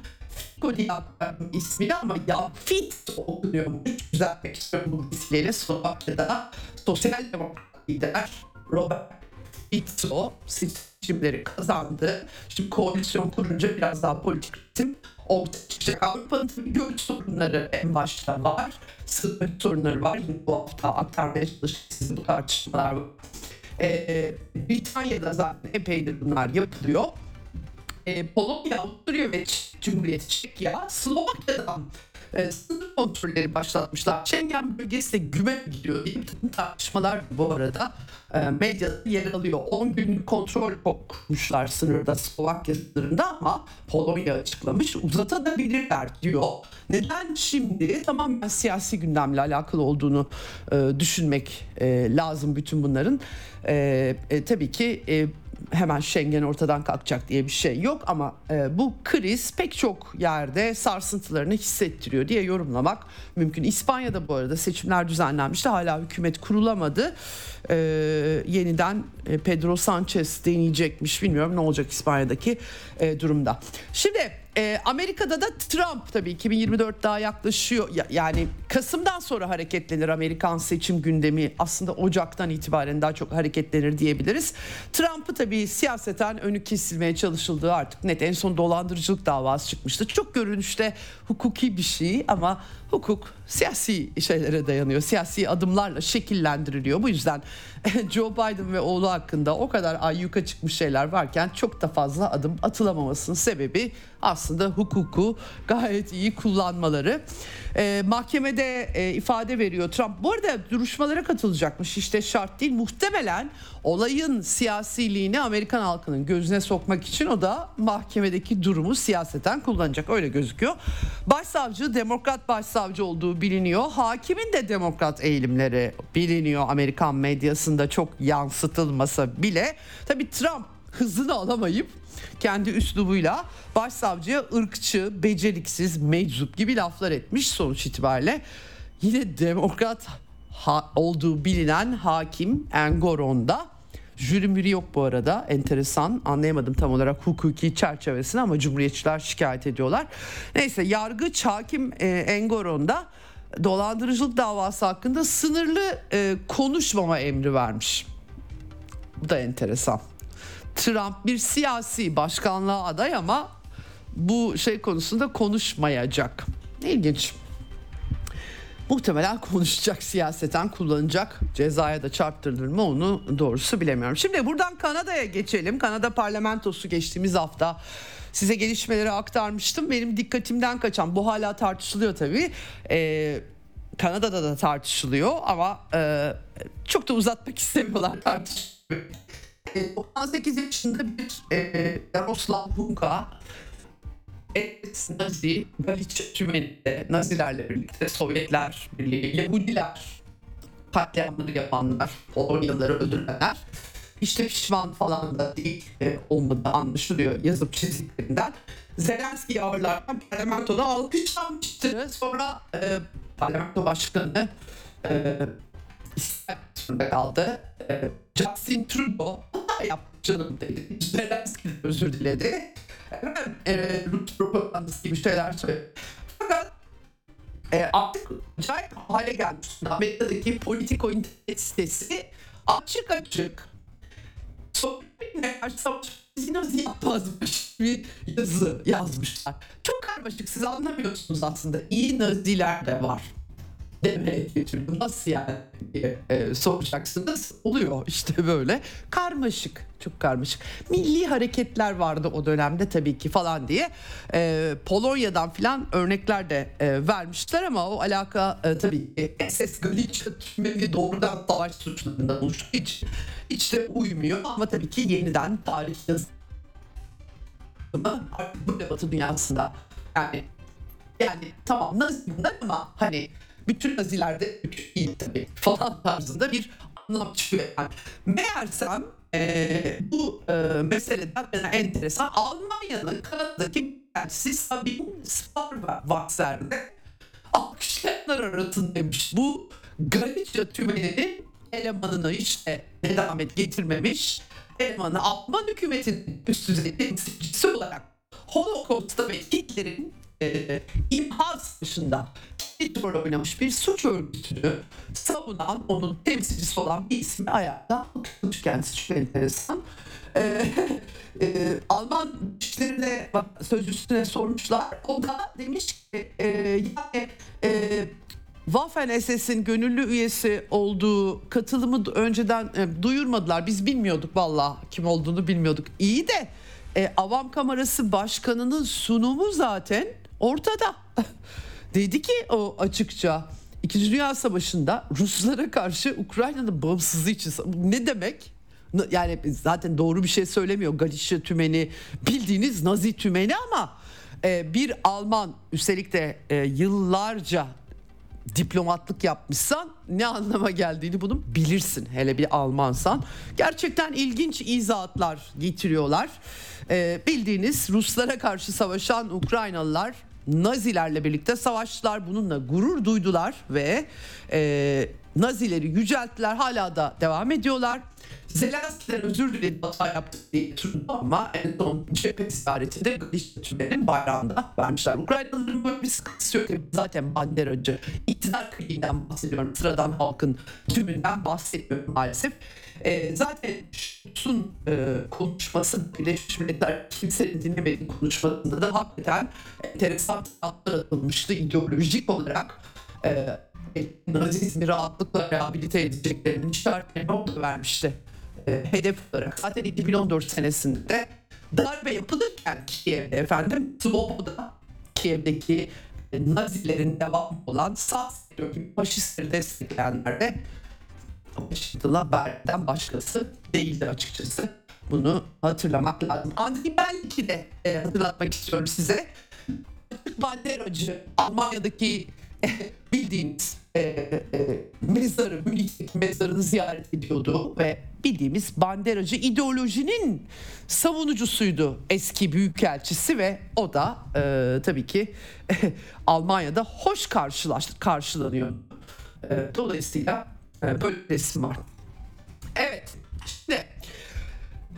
Diye aktardım ismini ama ya Fit okunuyormuş. Düzeltmek istiyorum bu vesileyle Slovakya'da sosyal demokrat lider Robert Fico seçimleri kazandı. Şimdi koalisyon kurunca biraz daha politik ritim ortaya çıkacak. Avrupa'nın göç sorunları en başta var. Sınır sorunları var. Bu hafta aktarmaya çalıştığımız bu tartışmalar var. Ee, Britanya'da zaten epeydir bunlar yapılıyor. Ee, Polonya, Avusturya ve Ç- Cumhuriyeti Çekya, Slovakya'dan e, sınır kontrolleri başlatmışlar. Schengen bölgesi de güme gidiyor diye bir tartışmalar bu arada e, medyada yer alıyor. 10 günlük kontrol kurmuşlar sınırda Slovakya sınırında ama Polonya açıklamış uzatabilirler diyor. Neden şimdi? Tamamen siyasi gündemle alakalı olduğunu e, düşünmek e, lazım bütün bunların. E, e, tabii ki e, hemen Schengen ortadan kalkacak diye bir şey yok ama e, bu kriz pek çok yerde sarsıntılarını hissettiriyor diye yorumlamak mümkün. İspanya'da bu arada seçimler düzenlenmişti hala hükümet kurulamadı. E, yeniden e, Pedro Sanchez deneyecekmiş bilmiyorum ne olacak İspanya'daki e, durumda. Şimdi e, Amerika'da da Trump tabii 2024 daha yaklaşıyor. Ya- yani Kasım'dan sonra hareketlenir Amerikan seçim gündemi. Aslında Ocak'tan itibaren daha çok hareketlenir diyebiliriz. Trump'ı tabii siyaseten önü kesilmeye çalışıldığı artık net. En son dolandırıcılık davası çıkmıştı. Çok görünüşte hukuki bir şey ama hukuk siyasi şeylere dayanıyor. Siyasi adımlarla şekillendiriliyor. Bu yüzden Joe Biden ve oğlu hakkında o kadar ayyuka çıkmış şeyler varken çok da fazla adım atılamamasının sebebi aslında hukuku gayet iyi kullanmaları. E, mahkemede e, ifade veriyor Trump. Bu arada duruşmalara katılacakmış işte şart değil. Muhtemelen olayın siyasiliğini Amerikan halkının gözüne sokmak için o da mahkemedeki durumu siyaseten kullanacak öyle gözüküyor. Başsavcı demokrat başsavcı olduğu biliniyor. Hakimin de demokrat eğilimleri biliniyor Amerikan medyasında çok yansıtılmasa bile. Tabii Trump hızını alamayıp kendi üslubuyla başsavcıya ırkçı, beceriksiz, meczup gibi laflar etmiş sonuç itibariyle. Yine demokrat ha- olduğu bilinen hakim Engoron'da jüri müri yok bu arada enteresan anlayamadım tam olarak hukuki çerçevesini ama cumhuriyetçiler şikayet ediyorlar. Neyse yargıç hakim e, Engoron'da dolandırıcılık davası hakkında sınırlı e, konuşmama emri vermiş. Bu da enteresan. Trump bir siyasi başkanlığa aday ama bu şey konusunda konuşmayacak. İlginç. Muhtemelen konuşacak siyaseten kullanacak cezaya da çarptırılır mı onu doğrusu bilemiyorum. Şimdi buradan Kanada'ya geçelim. Kanada parlamentosu geçtiğimiz hafta size gelişmeleri aktarmıştım. Benim dikkatimden kaçan bu hala tartışılıyor tabii. Ee, Kanada'da da tartışılıyor ama e, çok da uzatmak istemiyorlar tartışmayı. E, 98 yaşında bir e, Yaroslav Hunka Nazi, Galicia tümeninde Nazilerle birlikte Sovyetler Birliği, Yahudiler katliamları yapanlar, Polonyalıları öldürenler işte pişman falan da değil e, olmadığı anlaşılıyor yazıp çiziklerinden. Zelenski ağırlarken parlamentoda alkışlanmıştı. Sonra e, parlamento başkanı e, İsrail kaldı. E, Justin Trudeau yaptı canım dedi. Zelenski özür diledi. Hemen e, Rus propagandası gibi şeyler söyledi. Fakat e, artık acayip hale gelmiş. Amerika'daki Politico internet sitesi açık açık Sovyetler savaşı nasıl yapmazmış bir yazı yazmışlar. Çok karmaşık siz anlamıyorsunuz aslında. İyi naziler de var demeye getirdim. Nasıl yani e, soracaksınız. Oluyor işte böyle. Karmaşık. Çok karmaşık. Milli hareketler vardı o dönemde tabii ki falan diye. E, Polonya'dan filan örnekler de e, vermişler ama o alaka e, tabii ki SS Galicia tümeni doğrudan savaş suçlarından oluştuğu hiç de uymuyor. Ama tabii ki yeniden tarih yazımı artık böyle batı dünyasında yani yani tamam bunlar ama hani bütün nazilerde bütün iyi tabii falan tarzında bir anlam çıkıyor. Yani meğersem e, bu e, meseleden bana enteresan Almanya'nın Kanada'daki elçisi Sabine Sparwasser'de alkışlayanlar arasındaymış. Bu Galicia tümeninin elemanını işte nedamet getirmemiş elemanı Alman hükümetinin üst düzey temsilcisi olarak Holocaust'ta ve Hitler'in e, imha dışında rol oynamış bir suç örgütünü savunan onun temsilcisi olan bir ismi ayakta tutmuş kendisi çok enteresan. E, e, Alman güçlerine sözcüsüne sormuşlar. O da demiş ki e, yani e, Waffen SS'in gönüllü üyesi olduğu katılımı önceden e, duyurmadılar. Biz bilmiyorduk valla kim olduğunu bilmiyorduk. İyi de e, Avam Kamerası Başkanı'nın sunumu zaten ortada. Dedi ki o açıkça İkinci Dünya Savaşı'nda Ruslara karşı Ukrayna'nın bağımsızlığı için ne demek? Yani zaten doğru bir şey söylemiyor. Galicia tümeni bildiğiniz Nazi tümeni ama e, bir Alman üstelik de e, yıllarca diplomatlık yapmışsan ne anlama geldiğini bunu bilirsin hele bir Almansan. Gerçekten ilginç izahatlar getiriyorlar. Ee, bildiğiniz Ruslara karşı savaşan Ukraynalılar Nazilerle birlikte savaştılar. Bununla gurur duydular ve e, Nazileri yücelttiler. Hala da devam ediyorlar. Zelenski'den özür diledi hata yaptık diye tutuldu ama en son cephe ziyaretinde Galicia'nın bayrağında vermişler. Ukraynalıların böyle bir sıkıntısı yok. Zaten banderacı. İktidar kliğinden bahsediyorum. Sıradan halkın tümünden bahsetmiyorum maalesef. E, zaten Schultz'un e, konuşması Birleşmiş Milletler kimsenin dinlemediği konuşmasında da hakikaten enteresan atlar atılmıştı ideolojik olarak. E, Nazizmi rahatlıkla rehabilite edeceklerinin işaretlerini orada vermişti e, hedef olarak. Zaten 2014 senesinde darbe yapılırken Kiev'de efendim Svoboda Kiev'deki e, Nazilerin devam olan sağ sektör gibi faşistleri destekleyenler de Berlin'den başkası değildi açıkçası. Bunu hatırlamak lazım. Andriy Bellik'i de e, hatırlatmak istiyorum size. Banderacı Almanya'daki e, bildiğimiz e, e, mezarı, Münih'teki mezarını ziyaret ediyordu ve bildiğimiz banderacı ideolojinin savunucusuydu eski büyükelçisi ve o da e, tabii ki Almanya'da hoş karşılaş, karşılanıyor. E, dolayısıyla e, böyle bir resim var. Evet, şimdi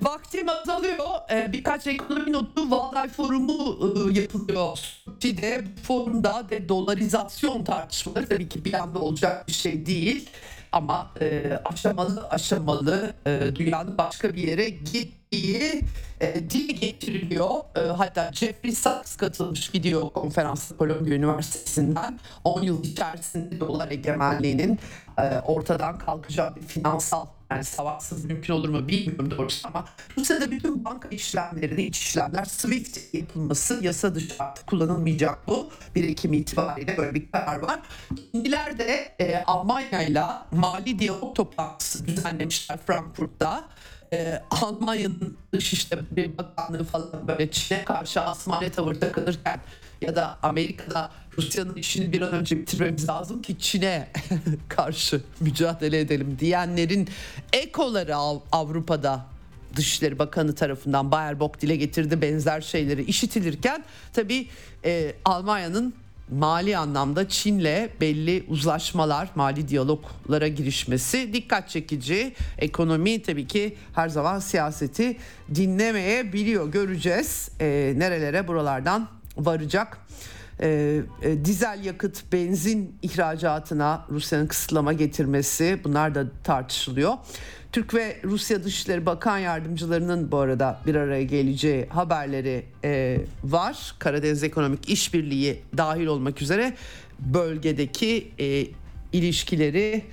Vaktim azalıyor. Ee, birkaç ekonomi notu Valday Forumu e, yapılıyor. Soçi'de forumda de dolarizasyon tartışmaları tabii ki bir anda olacak bir şey değil. Ama e, aşamalı aşamalı e, dünyanın başka bir yere gittiği e, dile getiriliyor. E, hatta Jeffrey Sachs katılmış video konferansı Kolombiya Üniversitesi'nden 10 yıl içerisinde dolar egemenliğinin e, ortadan kalkacağı bir finansal yani savaşsız mümkün olur mu bilmiyorum doğrusu ama Rusya'da bütün banka işlemleri, iç işlemler SWIFT yapılması yasa dışı artık kullanılmayacak bu. 1 Ekim itibariyle böyle bir karar var. Hindiler de e, Almanya'yla mali diyalog toplantısı düzenlemişler Frankfurt'ta. E, Almanya'nın Dışişleri Bakanlığı falan böyle Çin'e karşı asmane tavır takılırken ya da Amerika'da Rusya'nın işini bir an önce bitirmemiz lazım ki Çin'e karşı mücadele edelim diyenlerin ekoları Av- Avrupa'da Dışişleri Bakanı tarafından Baerbock dile getirdi benzer şeyleri işitilirken tabii e, Almanya'nın mali anlamda Çin'le belli uzlaşmalar, mali diyaloglara girişmesi dikkat çekici. Ekonomi tabii ki her zaman siyaseti dinlemeyebiliyor. Göreceğiz e, nerelere buralardan varacak. E, e, dizel yakıt, benzin ihracatına Rusya'nın kısıtlama getirmesi bunlar da tartışılıyor. Türk ve Rusya Dışişleri Bakan Yardımcılarının bu arada bir araya geleceği haberleri e, var. Karadeniz Ekonomik İşbirliği dahil olmak üzere bölgedeki e, ilişkileri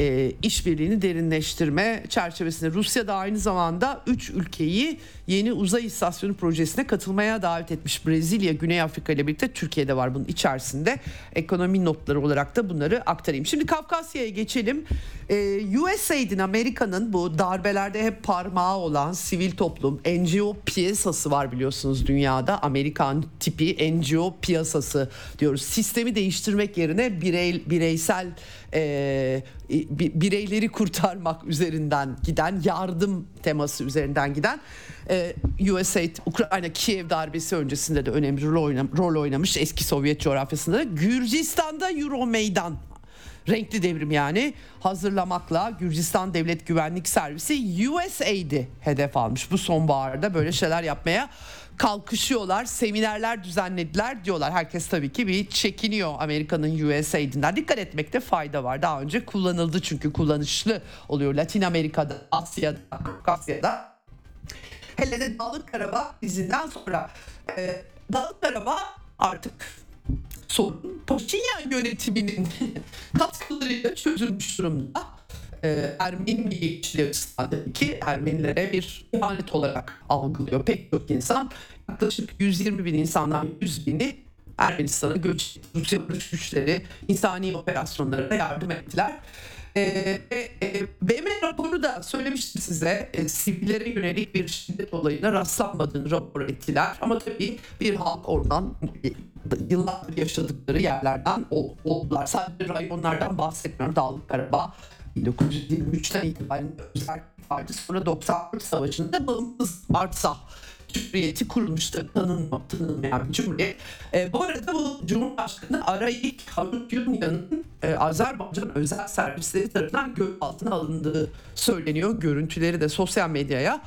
e, işbirliğini derinleştirme çerçevesinde Rusya da aynı zamanda 3 ülkeyi yeni uzay istasyonu projesine katılmaya davet etmiş. Brezilya, Güney Afrika ile birlikte Türkiye'de var bunun içerisinde. Ekonomi notları olarak da bunları aktarayım. Şimdi Kafkasya'ya geçelim. Ee, USAID'in Amerika'nın bu darbelerde hep parmağı olan sivil toplum NGO piyasası var biliyorsunuz dünyada. Amerikan tipi NGO piyasası diyoruz. Sistemi değiştirmek yerine birey, bireysel e, bireyleri kurtarmak üzerinden giden yardım teması üzerinden giden e, USAID Ukrayna Kiev darbesi öncesinde de önemli rol, oynam, rol oynamış eski Sovyet coğrafyasında da Gürcistan'da Euro Meydan renkli devrim yani hazırlamakla Gürcistan Devlet Güvenlik Servisi USAID'i hedef almış. Bu sonbaharda böyle şeyler yapmaya kalkışıyorlar. Seminerler düzenlediler diyorlar. Herkes tabii ki bir çekiniyor Amerika'nın USAID'inden. Dikkat etmekte fayda var. Daha önce kullanıldı çünkü kullanışlı oluyor. Latin Amerika'da, Asya'da, Kafkasya'da. Hele de Dağlık Karabağ dizinden sonra e, Dağlık Karabağ artık sorun Paşinyan yönetiminin katkılarıyla çözülmüş durumda. Ee, Ermeni milliyetçiliği açısından ki Ermenilere bir ihanet olarak algılıyor pek çok insan. Yaklaşık 120 bin insandan 100 bini Ermenistan'a göç Rusya barış güçleri insani operasyonlarına yardım ettiler. Ee, e, BM raporu da söylemiştim size e, sivillere yönelik bir şiddet olayına rastlanmadığını rapor ettiler. Ama tabii bir halk oradan yıllardır yaşadıkları yerlerden oldular. Sadece rayonlardan bahsetmiyorum. Dağlık Karabağ 1923'ten itibaren özel vardı. Sonra 94 Savaşı'nda bağımsız Artsah Cumhuriyeti kurulmuştu. Tanınma, tanınmayan bir cumhuriyet. E, bu arada bu Cumhurbaşkanı Arayik Harutyunyan'ın e, Azerbaycan özel servisleri tarafından gözaltına alındığı söyleniyor. Görüntüleri de sosyal medyaya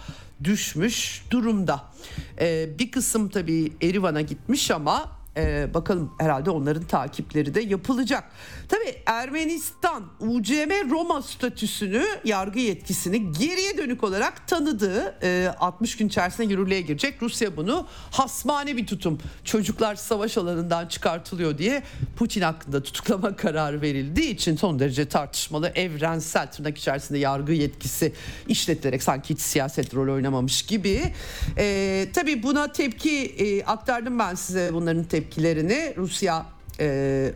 düşmüş durumda. E, bir kısım tabii Erivan'a gitmiş ama Ee, bakalım herhalde onların takipleri de yapılacak. Tabii Ermenistan UCM Roma statüsünü yargı yetkisini geriye dönük olarak tanıdığı e, 60 gün içerisinde yürürlüğe girecek. Rusya bunu hasmane bir tutum. Çocuklar savaş alanından çıkartılıyor diye Putin hakkında tutuklama kararı verildiği için son derece tartışmalı evrensel tırnak içerisinde yargı yetkisi işletilerek sanki hiç siyaset rol oynamamış gibi. E, tabii buna tepki e, aktardım ben size bunların tepkilerini. Rusya e,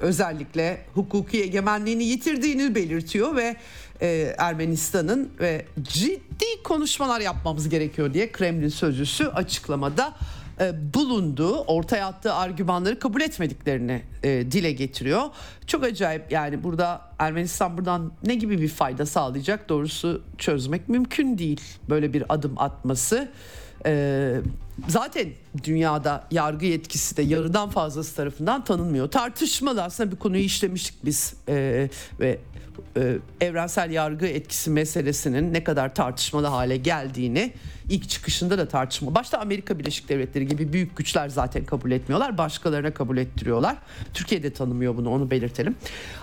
özellikle hukuki egemenliğini yitirdiğini belirtiyor ve e, Ermenistan'ın ve ciddi konuşmalar yapmamız gerekiyor diye Kremlin sözcüsü açıklamada e, bulundu. Ortaya attığı argümanları kabul etmediklerini e, dile getiriyor. Çok acayip yani burada Ermenistan buradan ne gibi bir fayda sağlayacak doğrusu çözmek mümkün değil böyle bir adım atması. Ee, zaten dünyada yargı yetkisi de yarıdan fazlası tarafından tanınmıyor. Tartışmalı aslında bir konuyu işlemiştik biz Ee, ve e, evrensel yargı etkisi meselesinin ne kadar tartışmalı hale geldiğini ilk çıkışında da tartışma. Başta Amerika Birleşik Devletleri gibi büyük güçler zaten kabul etmiyorlar. Başkalarına kabul ettiriyorlar. Türkiye de tanımıyor bunu onu belirtelim.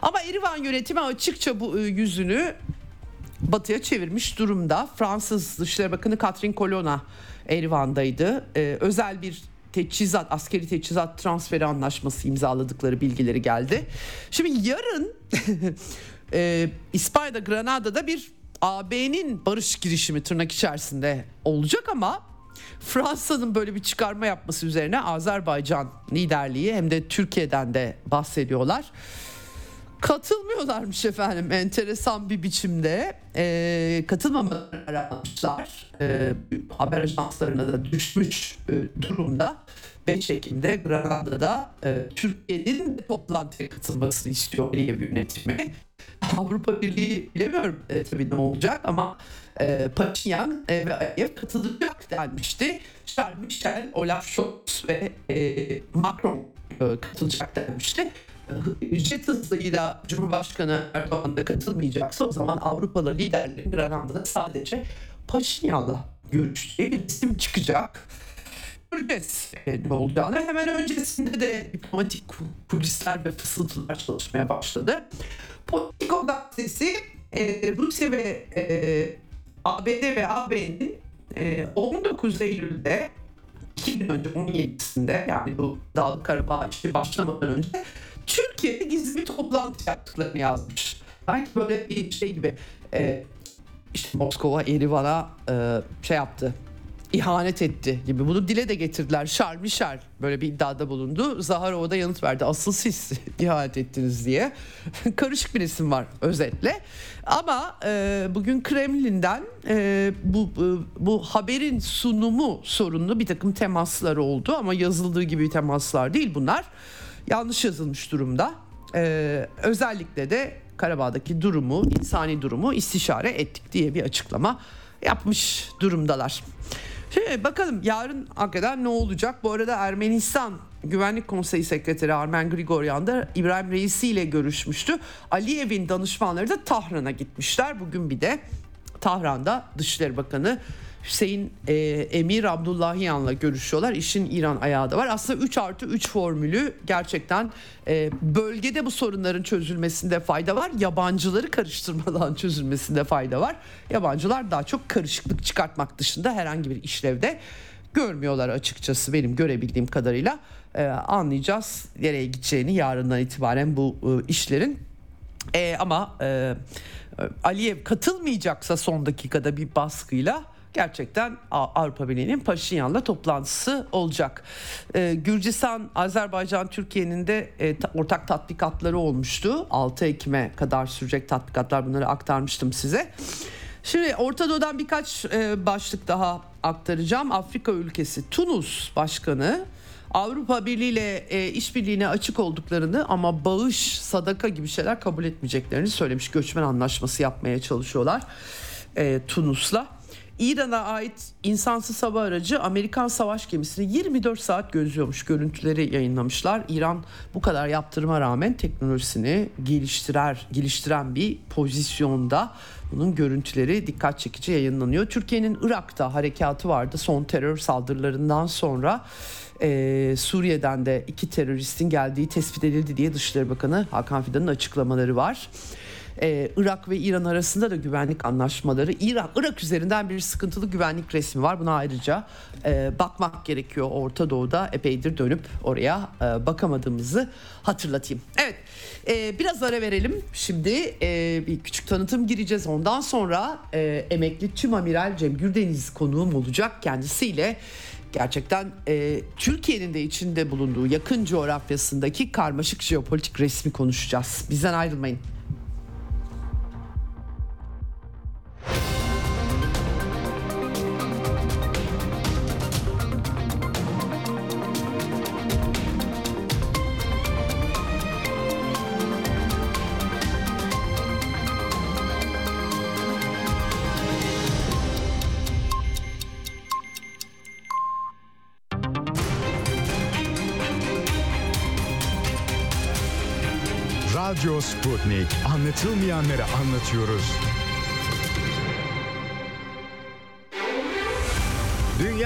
Ama Erivan yönetimi açıkça bu e, yüzünü batıya çevirmiş durumda. Fransız Dışişleri Bakanı Catherine Colonna Erivan'daydı. Ee, özel bir teçhizat, askeri teçhizat transferi anlaşması imzaladıkları bilgileri geldi. Şimdi yarın e, İspanya'da Granada'da bir AB'nin barış girişimi tırnak içerisinde olacak ama Fransa'nın böyle bir çıkarma yapması üzerine Azerbaycan liderliği hem de Türkiye'den de bahsediyorlar. Katılmıyorlarmış efendim enteresan bir biçimde e, katılmamaları almışlar. E, haber ajanslarına da düşmüş e, durumda. 5 Ekim'de Granada'da e, Türkiye'nin de toplantıya katılmasını istiyor Liye yönetimi. Avrupa Birliği bilemiyorum e, tabii ne olacak ama e, Paşinyan e, ve Aliyev katılacak denmişti. Charles Michel, Olaf Scholz ve e, Macron e, katılacak denmişti jet hızıyla Cumhurbaşkanı Erdoğan da katılmayacaksa o zaman Avrupalı liderlerin Granada'da sadece Paşinyan'la görüştüğü bir isim çıkacak. Göreceğiz ne olacağını. Hemen öncesinde de diplomatik kulisler ve fısıltılar çalışmaya başladı. Politico gazetesi e, Rusya ve e, ABD ve AB'nin e, 19 Eylül'de 2 gün önce 17'sinde yani bu Dağlı Karabağ işi başlamadan önce Türkiye'de gizli toplantı yaptıklarını yazmış. Sanki böyle bir şey gibi e, işte Moskova Erivan'a e, şey yaptı ihanet etti gibi. Bunu dile de getirdiler. Charles Michel böyle bir iddiada bulundu. Zaharova da yanıt verdi. Asıl siz ihanet ettiniz diye. Karışık bir isim var özetle. Ama e, bugün Kremlin'den e, bu e, bu haberin sunumu sorunlu bir takım temaslar oldu ama yazıldığı gibi temaslar değil bunlar. Yanlış yazılmış durumda. E, özellikle de Karabağ'daki durumu, insani durumu istişare ettik diye bir açıklama yapmış durumdalar. Şimdi bakalım yarın hakikaten ne olacak? Bu arada Ermenistan Güvenlik Konseyi Sekreteri Armen Grigoryan da İbrahim Reisi ile görüşmüştü. Aliyev'in danışmanları da Tahran'a gitmişler. Bugün bir de Tahran'da Dışişleri Bakanı Hüseyin e, Emir Abdullahiyan'la görüşüyorlar. İşin İran ayağı da var. Aslında 3 artı 3 formülü gerçekten e, bölgede bu sorunların çözülmesinde fayda var. Yabancıları karıştırmadan çözülmesinde fayda var. Yabancılar daha çok karışıklık çıkartmak dışında herhangi bir işlevde görmüyorlar açıkçası benim görebildiğim kadarıyla. E, anlayacağız nereye gideceğini yarından itibaren bu e, işlerin. E, ama e, Aliyev katılmayacaksa son dakikada bir baskıyla gerçekten Avrupa Birliği'nin Paşinyan'la toplantısı olacak. Ee, Gürcistan, Azerbaycan, Türkiye'nin de e, ta, ortak tatbikatları olmuştu. 6 Ekim'e kadar sürecek tatbikatlar bunları aktarmıştım size. Şimdi Orta Doğu'dan birkaç e, başlık daha aktaracağım. Afrika ülkesi Tunus Başkanı Avrupa Birliği ile e, işbirliğine açık olduklarını ama bağış, sadaka gibi şeyler kabul etmeyeceklerini söylemiş. Göçmen anlaşması yapmaya çalışıyorlar e, Tunus'la. İran'a ait insansız hava aracı Amerikan savaş gemisini 24 saat gözlüyormuş. Görüntüleri yayınlamışlar. İran bu kadar yaptırıma rağmen teknolojisini geliştirer, geliştiren bir pozisyonda. Bunun görüntüleri dikkat çekici yayınlanıyor. Türkiye'nin Irak'ta harekatı vardı son terör saldırılarından sonra Ee, Suriye'den de iki teröristin geldiği tespit edildi diye Dışişleri Bakanı Hakan Fidan'ın açıklamaları var. Ee, Irak ve İran arasında da güvenlik anlaşmaları. İran, Irak üzerinden bir sıkıntılı güvenlik resmi var. Buna ayrıca e, bakmak gerekiyor. Orta Doğu'da epeydir dönüp oraya e, bakamadığımızı hatırlatayım. Evet e, biraz ara verelim. Şimdi e, bir küçük tanıtım gireceğiz. Ondan sonra e, emekli tüm amiral Cem Gürdeniz konuğum olacak. Kendisiyle gerçekten e, Türkiye'nin de içinde bulunduğu yakın coğrafyasındaki karmaşık jeopolitik resmi konuşacağız. Bizden ayrılmayın. Radyo Sputnik. Anlatılmayanları anlatıyoruz.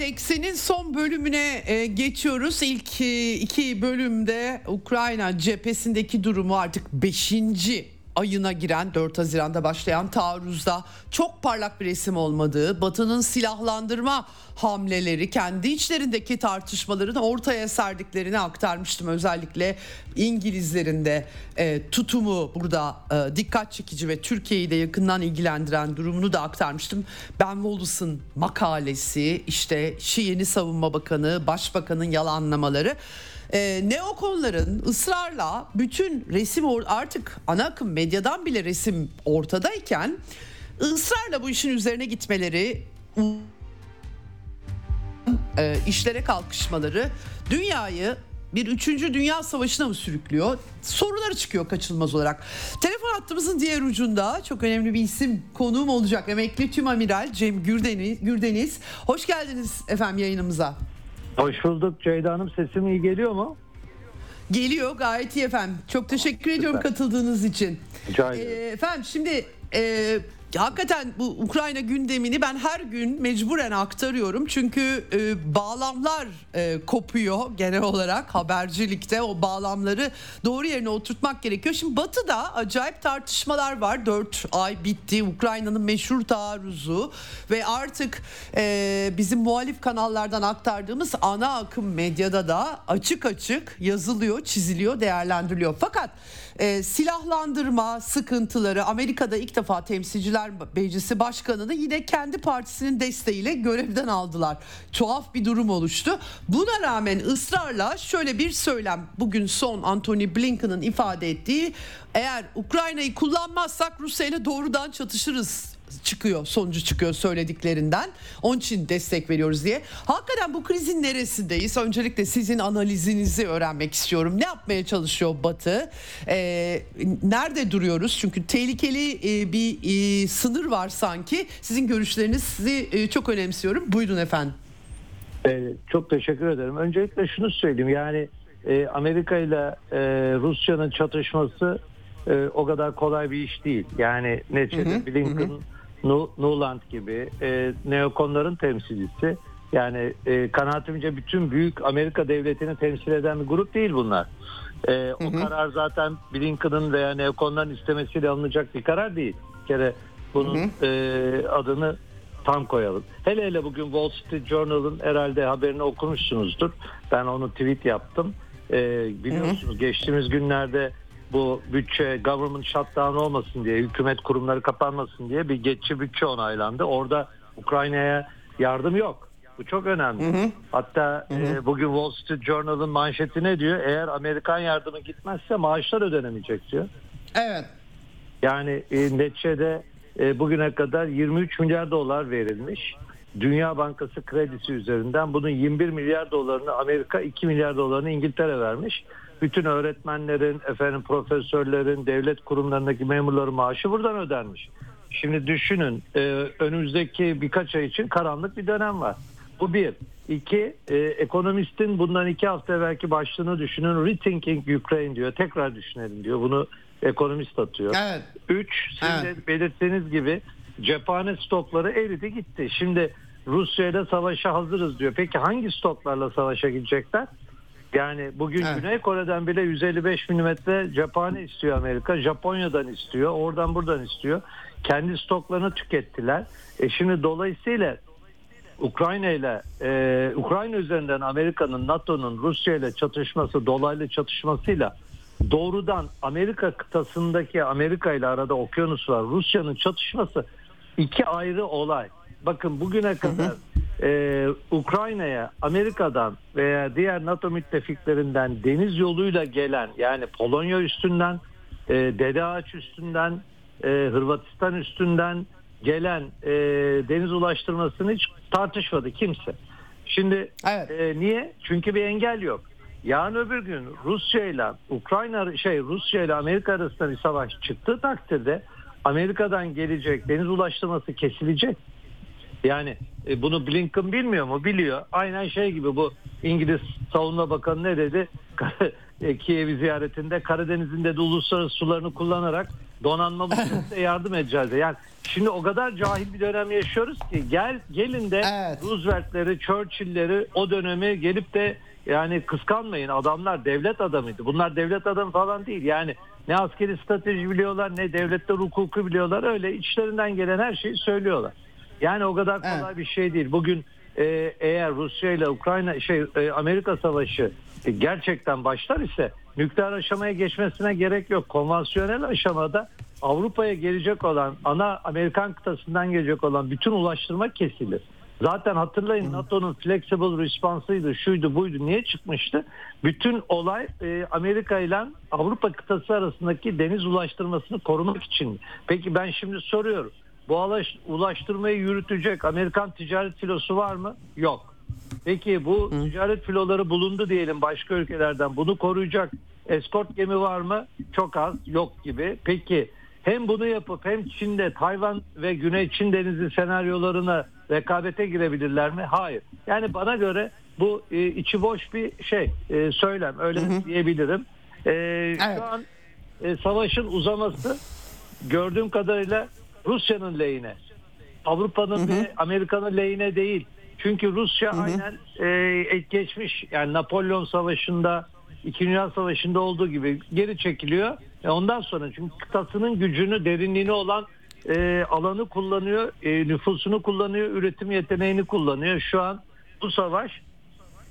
Evet Eksen'in son bölümüne e, geçiyoruz. İlk e, iki bölümde Ukrayna cephesindeki durumu artık 5. ayına giren 4 Haziran'da başlayan taarruzda çok parlak bir resim olmadığı, Batı'nın silahlandırma hamleleri, kendi içlerindeki tartışmaların ortaya serdiklerini aktarmıştım. Özellikle İngilizlerin de e, tutumu burada e, dikkat çekici ve Türkiye'yi de yakından ilgilendiren durumunu da aktarmıştım. Ben Wallace'ın makalesi, işte Şii'ni savunma bakanı, başbakanın yalanlamaları e, neokonların ısrarla bütün resim artık ana akım medyadan bile resim ortadayken ısrarla bu işin üzerine gitmeleri e, işlere kalkışmaları dünyayı bir üçüncü dünya savaşına mı sürüklüyor? Soruları çıkıyor kaçınılmaz olarak. Telefon hattımızın diğer ucunda çok önemli bir isim konuğum olacak. Emekli Tüm Amiral Cem Gürdeniz. Gürdeniz. Hoş geldiniz efendim yayınımıza. Hoş bulduk Ceyda Hanım. Sesim iyi geliyor mu? Geliyor gayet iyi efendim. Çok teşekkür ediyorum katıldığınız için. Rica Ee, ederim. efendim şimdi e, hakikaten bu Ukrayna gündemini ben her gün mecburen aktarıyorum. Çünkü e, bağlamlar e, kopuyor genel olarak habercilikte o bağlamları doğru yerine oturtmak gerekiyor. Şimdi Batı'da acayip tartışmalar var. 4 ay bitti Ukrayna'nın meşhur taarruzu ve artık e, bizim muhalif kanallardan aktardığımız ana akım medyada da açık açık yazılıyor, çiziliyor, değerlendiriliyor. Fakat e, silahlandırma sıkıntıları Amerika'da ilk defa temsilciler meclisi başkanını yine kendi partisinin desteğiyle görevden aldılar. Tuhaf bir durum oluştu. Buna rağmen ısrarla şöyle bir söylem bugün son Anthony Blinken'ın ifade ettiği eğer Ukrayna'yı kullanmazsak Rusya ile doğrudan çatışırız çıkıyor sonucu çıkıyor söylediklerinden. Onun için destek veriyoruz diye. Hakikaten bu krizin neresindeyiz? Öncelikle sizin analizinizi öğrenmek istiyorum. Ne yapmaya çalışıyor Batı? Ee, nerede duruyoruz? Çünkü tehlikeli e, bir e, sınır var sanki. Sizin görüşlerinizi e, çok önemsiyorum. Buyurun efendim. Ee, çok teşekkür ederim. Öncelikle şunu söyleyeyim. Yani e, Amerika ile e, Rusya'nın çatışması e, o kadar kolay bir iş değil. Yani neticede Blinken, Nu- Nuland gibi e, neokonların temsilcisi. Yani e, kanaatimce bütün büyük Amerika devletini temsil eden bir grup değil bunlar. E, o karar zaten Blinken'ın veya neokonların istemesiyle alınacak bir karar değil. Bir kere bunun e, adını tam koyalım. Hele hele bugün Wall Street Journal'ın herhalde haberini okumuşsunuzdur. Ben onu tweet yaptım. Ee, biliyorsunuz geçtiğimiz günlerde bu bütçe government shutdown olmasın diye, hükümet kurumları kapanmasın diye bir geçici bütçe onaylandı. Orada Ukrayna'ya yardım yok. Bu çok önemli. Hatta e, bugün Wall Street Journal'ın manşeti ne diyor? Eğer Amerikan yardımı gitmezse maaşlar ödenemeyecek diyor. Evet. Yani e, neticede e, bugüne kadar 23 milyar dolar verilmiş. Dünya Bankası kredisi üzerinden bunun 21 milyar dolarını Amerika 2 milyar dolarını İngiltere vermiş. Bütün öğretmenlerin, efendim profesörlerin, devlet kurumlarındaki memurların maaşı buradan ödenmiş. Şimdi düşünün e, önümüzdeki birkaç ay için karanlık bir dönem var. Bu bir. İki, e, ekonomistin bundan iki hafta evvelki başlığını düşünün. Rethinking Ukraine diyor. Tekrar düşünelim diyor. Bunu ekonomist atıyor. Evet. Üç, sizin Evet. de belirttiğiniz gibi cephane stokları eridi gitti. Şimdi Rusya ile savaşa hazırız diyor. Peki hangi stoklarla savaşa gidecekler? Yani bugün Evet. Güney Kore'den bile 155 milimetre cephane istiyor Amerika. Japonya'dan istiyor. Oradan buradan istiyor. Kendi stoklarını tükettiler. E şimdi dolayısıyla Ukrayna ile e, Ukrayna üzerinden Amerika'nın NATO'nun Rusya ile çatışması dolaylı çatışmasıyla doğrudan Amerika kıtasındaki Amerika ile arada okyanus var Rusya'nın çatışması iki ayrı olay. Bakın bugüne kadar e, Ukrayna'ya Amerika'dan veya diğer NATO müttefiklerinden deniz yoluyla gelen yani Polonya üstünden e, Dede Ağaç üstünden e, Hırvatistan üstünden gelen e, deniz ulaştırmasını hiç tartışmadı kimse. Şimdi Evet. e, niye? Çünkü bir engel yok. Yarın öbür gün Rusya ile Ukrayna şey Rusya ile Amerika arasında bir savaş çıktığı takdirde Amerika'dan gelecek deniz ulaştırması kesilecek. Yani e, bunu Blinken bilmiyor mu? Biliyor. Aynen şey gibi bu İngiliz Savunma Bakanı ne dedi? E, Kiev'i ziyaretinde Karadeniz'in de uluslararası sularını kullanarak donanma bütçesine yardım edeceğiz. Yani şimdi o kadar cahil bir dönem yaşıyoruz ki gel gelin de Evet. Roosevelt'leri, Churchill'leri o dönemi gelip de yani kıskanmayın adamlar devlet adamıydı. Bunlar devlet adamı falan değil. Yani ne askeri strateji biliyorlar ne devletler hukuku biliyorlar. Öyle içlerinden gelen her şeyi söylüyorlar. Yani o kadar kolay Evet. bir şey değil. Bugün e, eğer Rusya ile Ukrayna şey e, Amerika savaşı e, gerçekten başlar ise nükleer aşamaya geçmesine gerek yok. Konvansiyonel aşamada Avrupa'ya gelecek olan ana Amerikan kıtasından gelecek olan bütün ulaştırma kesilir. Zaten hatırlayın NATO'nun flexible response'ıydı, şuydu, buydu. Niye çıkmıştı? Bütün olay e, Amerika ile Avrupa kıtası arasındaki deniz ulaştırmasını korumak için. Peki ben şimdi soruyorum. Bu ulaştırmayı yürütecek Amerikan ticaret filosu var mı? Yok. Peki bu ticaret filoları bulundu diyelim başka ülkelerden. Bunu koruyacak eskort gemi var mı? Çok az, yok gibi. Peki hem bunu yapıp hem Çin'de Tayvan ve Güney Çin Denizi senaryolarına rekabete girebilirler mi? Hayır. Yani bana göre bu e, içi boş bir şey e, söylem öyle diyebilirim. E, Evet. Şu an e, savaşın uzaması gördüğüm kadarıyla Rusya'nın lehine. Avrupa'nın ve Amerika'nın lehine değil. Çünkü Rusya aynen e, geçmiş yani Napolyon Savaşı'nda İkinci Dünya Savaşı'nda olduğu gibi geri çekiliyor. E ondan sonra çünkü kıtasının gücünü, derinliğini olan e, alanı kullanıyor, e, nüfusunu kullanıyor, üretim yeteneğini kullanıyor. Şu an bu savaş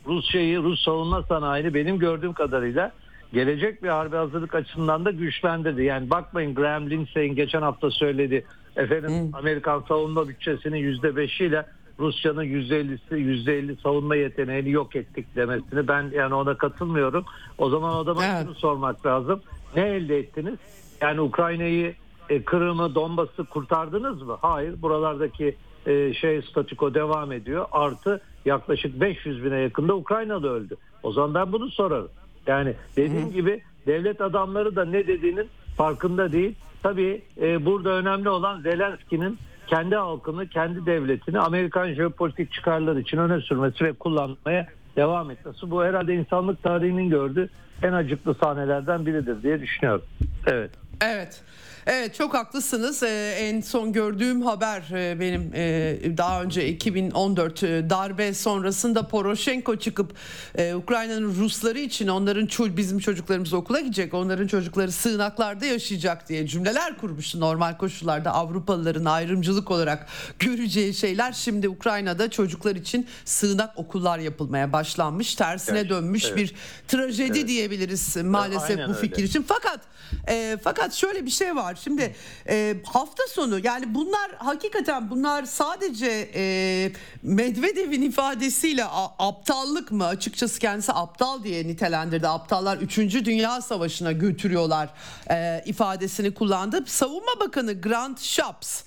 Rusya'yı, Rus savunma sanayini benim gördüğüm kadarıyla gelecek bir harbi hazırlık açısından da güçlendirdi. Yani bakmayın Graham Lindsay'in geçen hafta söyledi. Efendim Amerikan savunma bütçesinin yüzde beşiyle Rusya'nın yüzde ellisi yüzde elli savunma yeteneğini yok ettik demesini ben yani ona katılmıyorum. O zaman adama Evet. şunu sormak lazım. Ne elde ettiniz? Yani Ukrayna'yı e, Kırım'ı, Donbas'ı kurtardınız mı? Hayır. Buralardaki e, şey statiko devam ediyor. Artı yaklaşık 500 bine yakında Ukraynalı öldü. O zaman ben bunu sorarım. Yani dediğim gibi devlet adamları da ne dediğinin farkında değil. Tabii e, burada önemli olan Zelenski'nin kendi halkını, kendi devletini Amerikan jeopolitik çıkarları için öne sürmesi ve kullanmaya devam etmesi. Bu herhalde insanlık tarihinin gördüğü en acıklı sahnelerden biridir diye düşünüyorum. Evet. Evet. Evet çok haklısınız. Ee, en son gördüğüm haber e, benim e, daha önce 2014 e, darbe sonrasında Poroshenko çıkıp e, Ukrayna'nın Rusları için onların ço- bizim çocuklarımız okula gidecek, onların çocukları sığınaklarda yaşayacak diye cümleler kurmuştu. Normal koşullarda Avrupalıların ayrımcılık olarak göreceği şeyler şimdi Ukrayna'da çocuklar için sığınak okullar yapılmaya başlanmış. Tersine Evet, dönmüş evet. bir trajedi diyebiliriz maalesef aynen bu öyle. fikir için. Fakat e, fakat şöyle bir şey var. Şimdi e, hafta sonu yani bunlar hakikaten bunlar sadece e, Medvedev'in ifadesiyle a- aptallık mı? Açıkçası kendisi aptal diye nitelendirdi. Aptallar 3. Dünya Savaşı'na götürüyorlar e, ifadesini kullandı. Savunma Bakanı Grant Shapps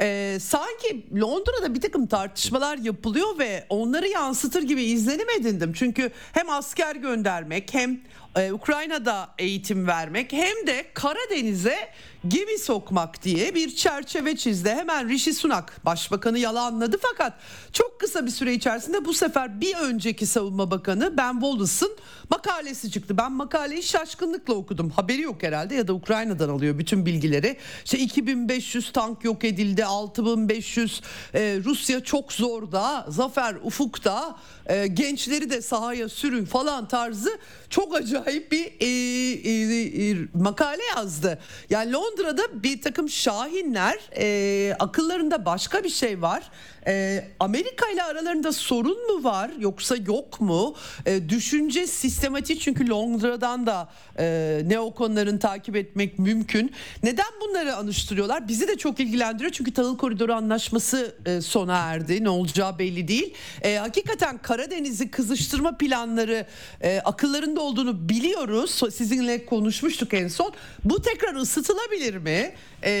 e, sanki Londra'da bir takım tartışmalar yapılıyor ve onları yansıtır gibi izlenim edindim. Çünkü hem asker göndermek hem e, Ukrayna'da eğitim vermek hem de Karadeniz'e gemi sokmak diye bir çerçeve çizdi. Hemen Rishi Sunak başbakanı yalanladı fakat çok kısa bir süre içerisinde bu sefer bir önceki savunma bakanı Ben Wallace'ın makalesi çıktı. Ben makaleyi şaşkınlıkla okudum. Haberi yok herhalde ya da Ukrayna'dan alıyor bütün bilgileri. İşte 2500 tank yok edildi, 6500 e, Rusya çok zorda, zafer ufukta, e, gençleri de sahaya sürün falan tarzı çok acayip bir e, e, e, makale yazdı. Yani Londra'da bir takım şahinler e, akıllarında başka bir şey var. E, Amerika ile aralarında sorun mu var yoksa yok mu? E, düşünce sistematik çünkü Londra'dan da e, neokonların takip etmek mümkün. Neden bunları anıştırıyorlar? Bizi de çok ilgilendiriyor çünkü tahıl koridoru anlaşması e, sona erdi. Ne olacağı belli değil. E, hakikaten Karadeniz'i kızıştırma planları e, akıllarında olduğunu biliyoruz. Sizinle konuşmuştuk en son. Bu tekrar ısıtılabilir mi? E,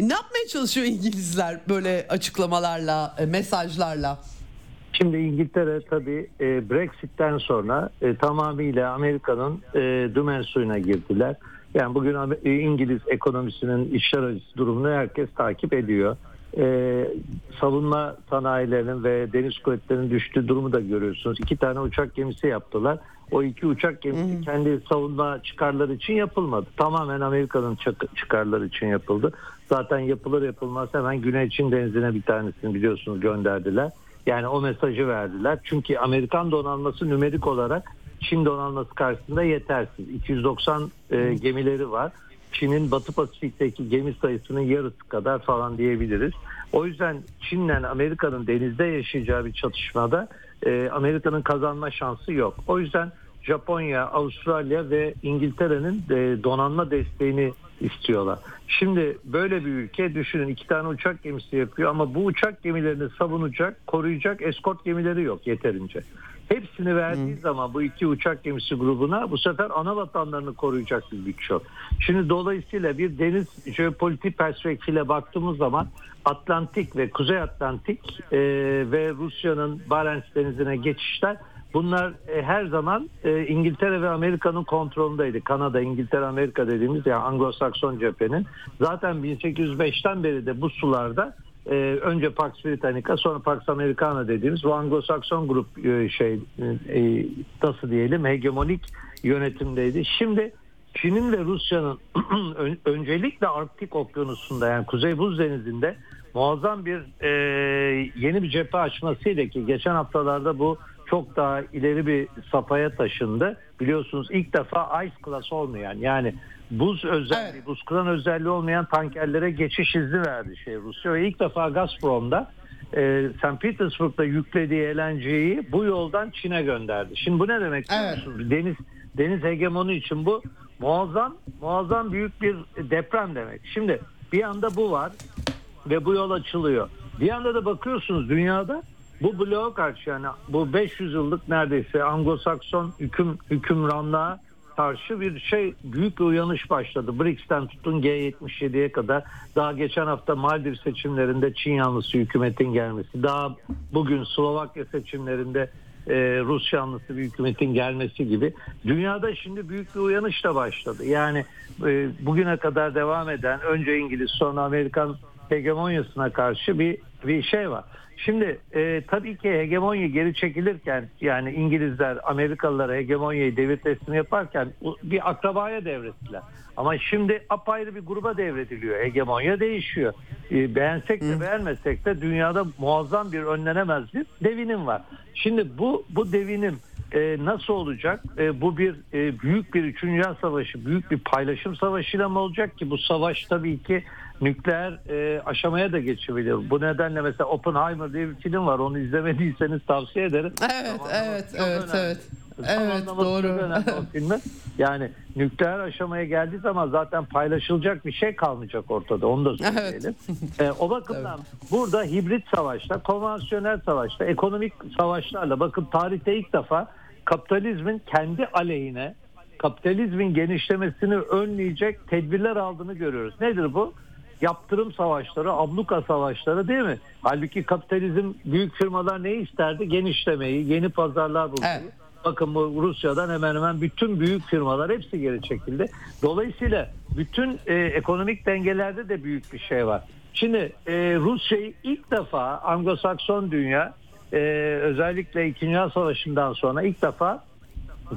ne yapmaya çalışıyor İngilizler böyle açıklamalarla, e, mesajlarla? Şimdi İngiltere tabii e, Brexit'ten sonra e, tamamıyla Amerika'nın e, dümen suyuna girdiler. Yani bugün e, İngiliz ekonomisinin işler acısı durumunu herkes takip ediyor. E, savunma sanayilerinin ve deniz kuvvetlerinin düştüğü durumu da görüyorsunuz. İki tane uçak gemisi yaptılar. O iki uçak gemisi kendi savunma çıkarları için yapılmadı. Tamamen Amerika'nın çıkarları için yapıldı. Zaten yapılır yapılmaz hemen Güney Çin denizine bir tanesini biliyorsunuz gönderdiler. Yani o mesajı verdiler. Çünkü Amerikan donanması nümerik olarak Çin donanması karşısında yetersiz. 290 e, gemileri var. Çin'in Batı Pasifik'teki gemi sayısının yarısı kadar falan diyebiliriz. O yüzden Çin'le Amerika'nın denizde yaşayacağı bir çatışmada e, Amerika'nın kazanma şansı yok. O yüzden Japonya, Avustralya ve İngiltere'nin e, donanma desteğini istiyorlar. Şimdi böyle bir ülke düşünün iki tane uçak gemisi yapıyor ama bu uçak gemilerini savunacak, koruyacak eskort gemileri yok yeterince. Hepsini verdiği zaman bu iki uçak gemisi grubuna bu sefer ana vatanlarını koruyacak bir güç yok. Şimdi dolayısıyla bir deniz jeopolitik perspektifiyle baktığımız zaman Atlantik ve Kuzey Atlantik e, ve Rusya'nın Barents Denizi'ne geçişler bunlar e, her zaman e, İngiltere ve Amerika'nın kontrolündeydi. Kanada, İngiltere, Amerika dediğimiz yani Anglo-Sakson cephenin. Zaten 1805'ten beri de bu sularda e, önce Pax Britannica sonra Pax Americana dediğimiz bu Anglo-Sakson grup e, şey nasıl diyelim hegemonik yönetimdeydi. Şimdi Çin'in ve Rusya'nın ön- öncelikle Arktik Okyanusu'nda yani Kuzey Buz Denizi'nde muazzam bir e, yeni bir cephe açmasıyla ki geçen haftalarda bu çok daha ileri bir safhaya taşındı. Biliyorsunuz ilk defa Ice Class olmayan yani buz özelliği, Evet. buz kıran özelliği olmayan tankerlere geçiş izni verdi şey Rusya ve ilk defa Gazprom'da e, St. Petersburg'da yüklediği LNG'yi bu yoldan Çin'e gönderdi. Şimdi bu ne demek Evet. Deniz deniz hegemonu için bu muazzam muazzam büyük bir deprem demek. Şimdi bir anda bu var ve bu yol açılıyor. Bir yanda da bakıyorsunuz dünyada bu bloğa karşı yani bu 500 yıllık neredeyse Anglo-Sakson hüküm hükümranlığa karşı bir şey büyük bir uyanış başladı. BRICS'ten tutun G77'ye kadar daha geçen hafta Maldiv seçimlerinde Çin yanlısı hükümetin gelmesi. Daha bugün Slovakya seçimlerinde e, Rus yanlısı bir hükümetin gelmesi gibi. Dünyada şimdi büyük bir uyanış da başladı. Yani e, bugüne kadar devam eden önce İngiliz sonra Amerikan hegemonyasına karşı bir bir şey var. Şimdi e, tabii ki hegemonya geri çekilirken yani İngilizler Amerikalılara hegemonyayı devir teslim yaparken bir akrabaya devrettiler. Ama şimdi apayrı bir gruba devrediliyor. Hegemonya değişiyor. E, beğensek de beğenmesek de dünyada muazzam bir önlenemez bir devinim var. Şimdi bu bu devinim e, nasıl olacak? E, bu bir e, büyük bir 3. Dünya Savaşı, büyük bir paylaşım savaşıyla mı olacak ki bu savaş tabii ki nükleer e, aşamaya da geçebilir. Bu nedenle mesela Oppenheimer diye bir film var. Onu izlemediyseniz tavsiye ederim. Evet, Zamanlaması evet, evet, önemli. evet. Evet, doğru. önemli o filmin. Yani nükleer aşamaya geldiği zaman zaten paylaşılacak bir şey kalmayacak ortada. Onu da söyleyelim. E, o bakımdan burada hibrit savaşla, konvansiyonel savaşla, ekonomik savaşlarla bakın tarihte ilk defa kapitalizmin kendi aleyhine kapitalizmin genişlemesini önleyecek tedbirler aldığını görüyoruz. Nedir bu? Yaptırım savaşları, abluka savaşları değil mi? Halbuki kapitalizm büyük firmalar ne isterdi? Genişlemeyi, yeni pazarlar bulmayı. Evet. Bakın bu Rusya'dan hemen hemen bütün büyük firmalar hepsi geri çekildi. Dolayısıyla bütün e, ekonomik dengelerde de büyük bir şey var. Şimdi e, Rusya'yı ilk defa Anglo-Sakson dünya e, özellikle 2. Dünya Savaşı'ndan sonra ilk defa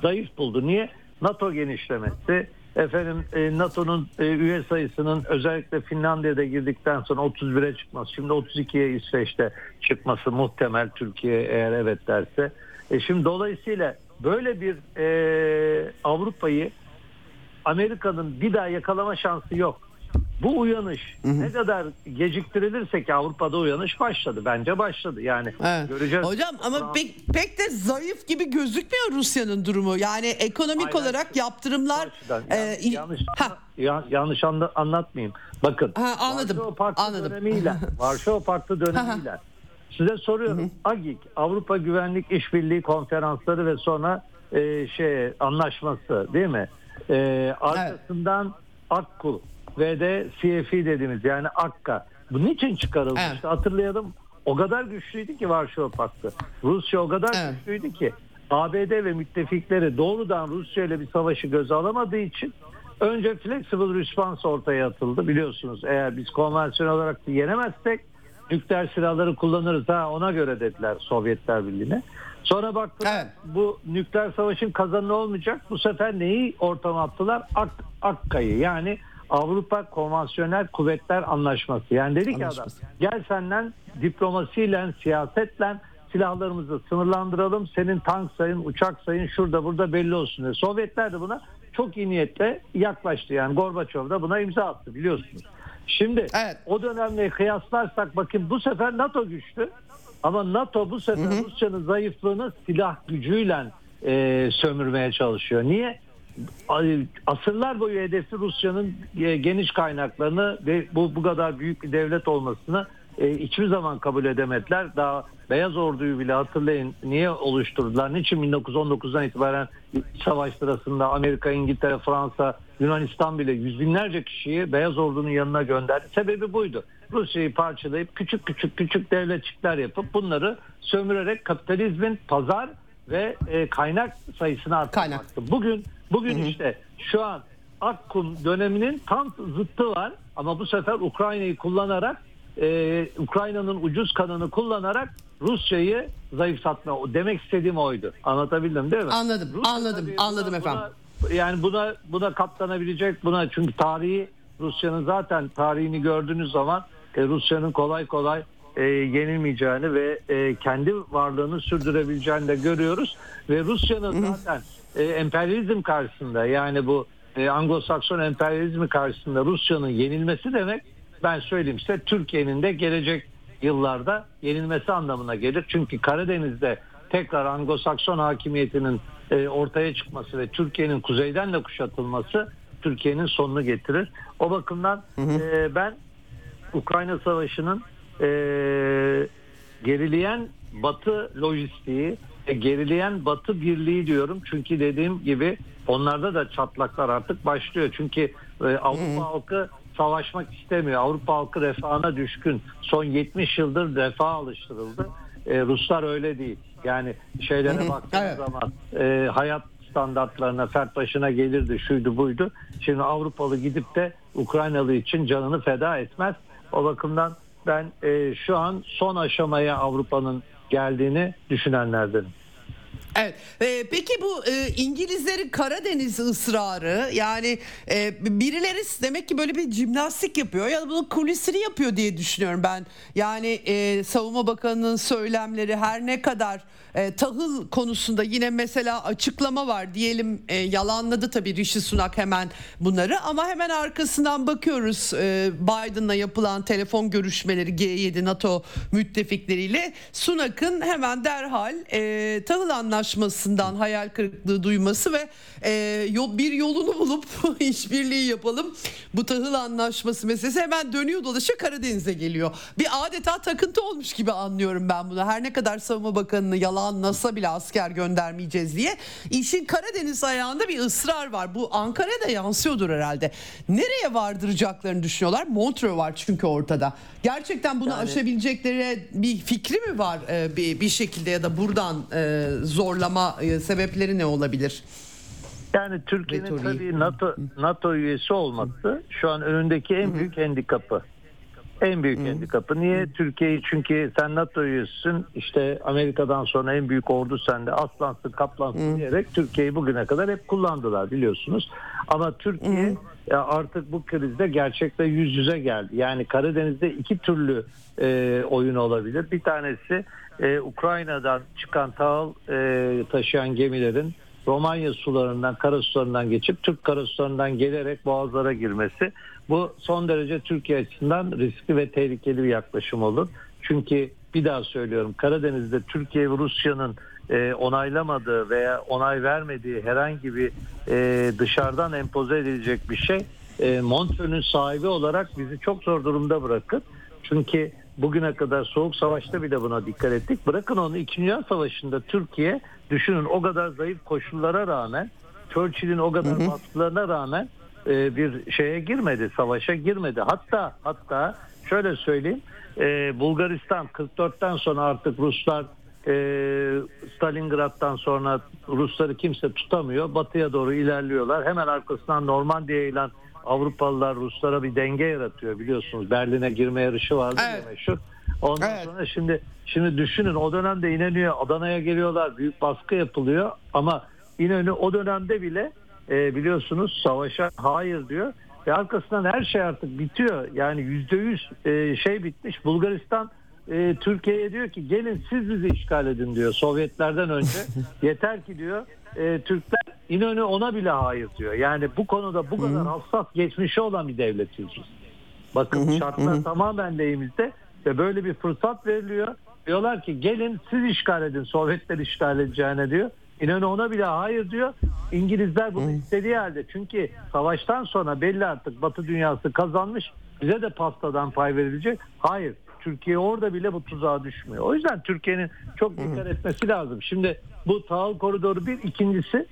zayıf buldu. Niye? NATO genişlemesi, efendim e, NATO'nun e, üye sayısının özellikle Finlandiya'da girdikten sonra 31'e çıkması, şimdi 32'ye İsveç'te çıkması muhtemel Türkiye eğer evet derse. E şimdi dolayısıyla böyle bir e, Avrupa'yı Amerika'nın bir daha yakalama şansı yok. Bu uyanış ne kadar geciktirilirse ki Avrupa'da uyanış başladı. Bence başladı. Yani Evet. göreceğiz. Hocam ama pek, pek de zayıf gibi gözükmüyor Rusya'nın durumu. Yani ekonomik Hayır, olarak yaptırımlar e, yanlış, Ha, ya- yanlış anla- anlatmayayım. Bakın. Ha, anladım, Varşova Paktı anladım. dönemiyle, Varşova Paktı dönemiyle. Size soruyorum. AGİK, Avrupa Güvenlik İşbirliği Konferansları ve sonra e, şey anlaşması değil mi? E, arkasından AKKU ve de CFI dediğimiz yani akka. Bu niçin çıkarılmıştı? Evet. Hatırlayalım. O kadar güçlüydü ki Varşova Paktı. Rusya o kadar Evet. güçlüydü ki ABD ve müttefikleri doğrudan Rusya ile bir savaşı göze alamadığı için önce flexible response ortaya atıldı. Biliyorsunuz eğer biz konvansiyonel olarak yenemezsek nükleer silahları kullanırız ha ona göre dediler Sovyetler Birliği'ne. Sonra baktılar Evet. bu nükleer savaşın kazananı olmayacak. Bu sefer neyi ortama attılar? Ak, Akka'yı yani Avrupa Konvansiyonel Kuvvetler Anlaşması. Yani dedi ki adam gel senden diplomasiyle, siyasetle silahlarımızı sınırlandıralım. Senin tank sayın, uçak sayın şurada burada belli olsun. diye. Sovyetler de buna çok iyi niyetle yaklaştı. Yani Gorbaçov da buna imza attı biliyorsunuz. Şimdi Evet. o dönemle kıyaslarsak bakın bu sefer NATO güçlü. Ama NATO bu sefer Rusya'nın zayıflığını silah gücüyle e, sömürmeye çalışıyor. Niye? Asırlar boyu hedefi Rusya'nın e, geniş kaynaklarını ve bu bu kadar büyük bir devlet olmasını e, hiçbir zaman kabul edemediler. Daha Beyaz Ordu'yu bile hatırlayın niye oluşturdular? Niçin 1919'dan itibaren savaş sırasında Amerika, İngiltere, Fransa, Yunanistan bile yüz binlerce kişiyi Beyaz Ordu'nun yanına gönderdi. Sebebi buydu. Rusya'yı parçalayıp küçük küçük küçük devletçikler yapıp bunları sömürerek kapitalizmin pazar ve e, kaynak sayısını arttırmaktı. Bugün bugün işte şu an Akkum döneminin tam zıttı var ama bu sefer Ukrayna'yı kullanarak e, Ukrayna'nın ucuz kanını kullanarak Rusya'yı zayıflatma. Demek istediğim oydu. Anlatabildim değil mi? Anladım, anladım, tabii anladım efendim. yani buna buna katlanabilecek buna çünkü tarihi Rusya'nın zaten tarihini gördüğünüz zaman e, Rusya'nın kolay kolay e, yenilmeyeceğini ve e, kendi varlığını sürdürebileceğini de görüyoruz ve Rusya'nın zaten e, emperyalizm karşısında yani bu e, Anglo-Sakson emperyalizmi karşısında Rusya'nın yenilmesi demek ben söyleyeyim size Türkiye'nin de gelecek yıllarda yenilmesi anlamına gelir. Çünkü Karadeniz'de tekrar Anglo-Sakson hakimiyetinin e, ortaya çıkması ve Türkiye'nin kuzeyden de kuşatılması Türkiye'nin sonunu getirir. O bakımdan e, ben Ukrayna Savaşı'nın e, gerileyen Batı lojistiği, gerileyen Batı birliği diyorum. Çünkü dediğim gibi onlarda da çatlaklar artık başlıyor. Çünkü e, Avrupa halkı savaşmak istemiyor. Avrupa halkı refahına düşkün. Son 70 yıldır refaha alıştırıldı. E, Ruslar öyle değil. Yani şeylere baktığınız Evet. zaman e, hayat standartlarına fert başına gelirdi şuydu buydu. Şimdi Avrupalı gidip de Ukraynalı için canını feda etmez. O bakımdan ben e, şu an son aşamaya Avrupa'nın geldiğini düşünenlerdenim. Evet. Ee, peki bu e, İngilizlerin Karadeniz ısrarı yani e, birileri demek ki böyle bir jimnastik yapıyor ya da bunun kulisini yapıyor diye düşünüyorum ben. Yani e, Savunma Bakanı'nın söylemleri her ne kadar e, tahıl konusunda yine mesela açıklama var diyelim e, yalanladı tabii Rishi Sunak hemen bunları ama hemen arkasından bakıyoruz e, Biden'la yapılan telefon görüşmeleri G7 NATO müttefikleriyle Sunak'ın hemen derhal e, tahıl anlaşması anlaşmasından hayal kırıklığı duyması ve e, bir yolunu bulup işbirliği yapalım. Bu tahıl anlaşması meselesi hemen dönüyor dolaşıyor Karadeniz'e geliyor. Bir adeta takıntı olmuş gibi anlıyorum ben bunu. Her ne kadar Savunma Bakanı'nı yalanlasa bile asker göndermeyeceğiz diye. işin Karadeniz ayağında bir ısrar var. Bu Ankara'ya da yansıyordur herhalde. Nereye vardıracaklarını düşünüyorlar? Montreux var çünkü ortada. Gerçekten bunu aşabilecekleri bir fikri mi var e, bir, bir şekilde ya da buradan e, zorlama e, sebepleri ne olabilir? Yani Türkiye'nin tabii NATO NATO üyesi olması şu an önündeki en büyük handikapı. En büyük handikapı. Niye? Türkiye'yi çünkü sen NATO üyesisin işte Amerika'dan sonra en büyük ordu sende aslansın kaplansın diyerek Türkiye'yi bugüne kadar hep kullandılar biliyorsunuz. Ama Türkiye ya artık bu krizde gerçekle yüz yüze geldi. Yani Karadeniz'de iki türlü e, oyun olabilir. Bir tanesi e, Ukrayna'dan çıkan tahıl e, taşıyan gemilerin Romanya sularından, karasularından geçip Türk karasularından gelerek boğazlara girmesi. Bu son derece Türkiye açısından riskli ve tehlikeli bir yaklaşım olur. Çünkü bir daha söylüyorum Karadeniz'de Türkiye ve Rusya'nın e, onaylamadığı veya onay vermediği herhangi bir e, dışarıdan empoze edilecek bir şey e, Montreux'ün sahibi olarak bizi çok zor durumda bırakır. Çünkü bugüne kadar Soğuk Savaş'ta bile buna dikkat ettik. Bırakın onu 2. Dünya Savaşı'nda Türkiye düşünün o kadar zayıf koşullara rağmen Churchill'in o kadar baskılarına rağmen e, bir şeye girmedi, savaşa girmedi. Hatta hatta şöyle söyleyeyim e, Bulgaristan 44'ten sonra artık Ruslar e, Stalingrad'dan sonra Rusları kimse tutamıyor. Batıya doğru ilerliyorlar. Hemen arkasından Normandiya'ya ilan Avrupalılar Ruslara bir denge yaratıyor biliyorsunuz. Berlin'e girme yarışı vardı Evet. meşhur. Ondan Evet. sonra şimdi şimdi düşünün o dönemde İnönü'ye Adana'ya geliyorlar. Büyük baskı yapılıyor ama İnönü o dönemde bile e, biliyorsunuz savaşa hayır diyor. Ve arkasından her şey artık bitiyor. Yani yüzde yüz e, şey bitmiş. Bulgaristan e, Türkiye'ye diyor ki gelin siz bizi işgal edin diyor Sovyetlerden önce. Yeter ki diyor e, Türkler İnönü ona bile hayır diyor. Yani bu konuda bu kadar hassas geçmişi olan bir devletiz biz. Bakın şartlar tamamen lehimizde ve böyle bir fırsat veriliyor. Diyorlar ki gelin siz işgal edin Sovyetler işgal edeceğine diyor. İnönü ona bile hayır diyor. İngilizler bunu istediği halde çünkü savaştan sonra belli artık Batı dünyası kazanmış bize de pastadan pay verilecek. Hayır Türkiye orada bile bu tuzağa düşmüyor. O yüzden Türkiye'nin çok dikkat etmesi lazım. Şimdi bu tahıl koridoru bir ikincisi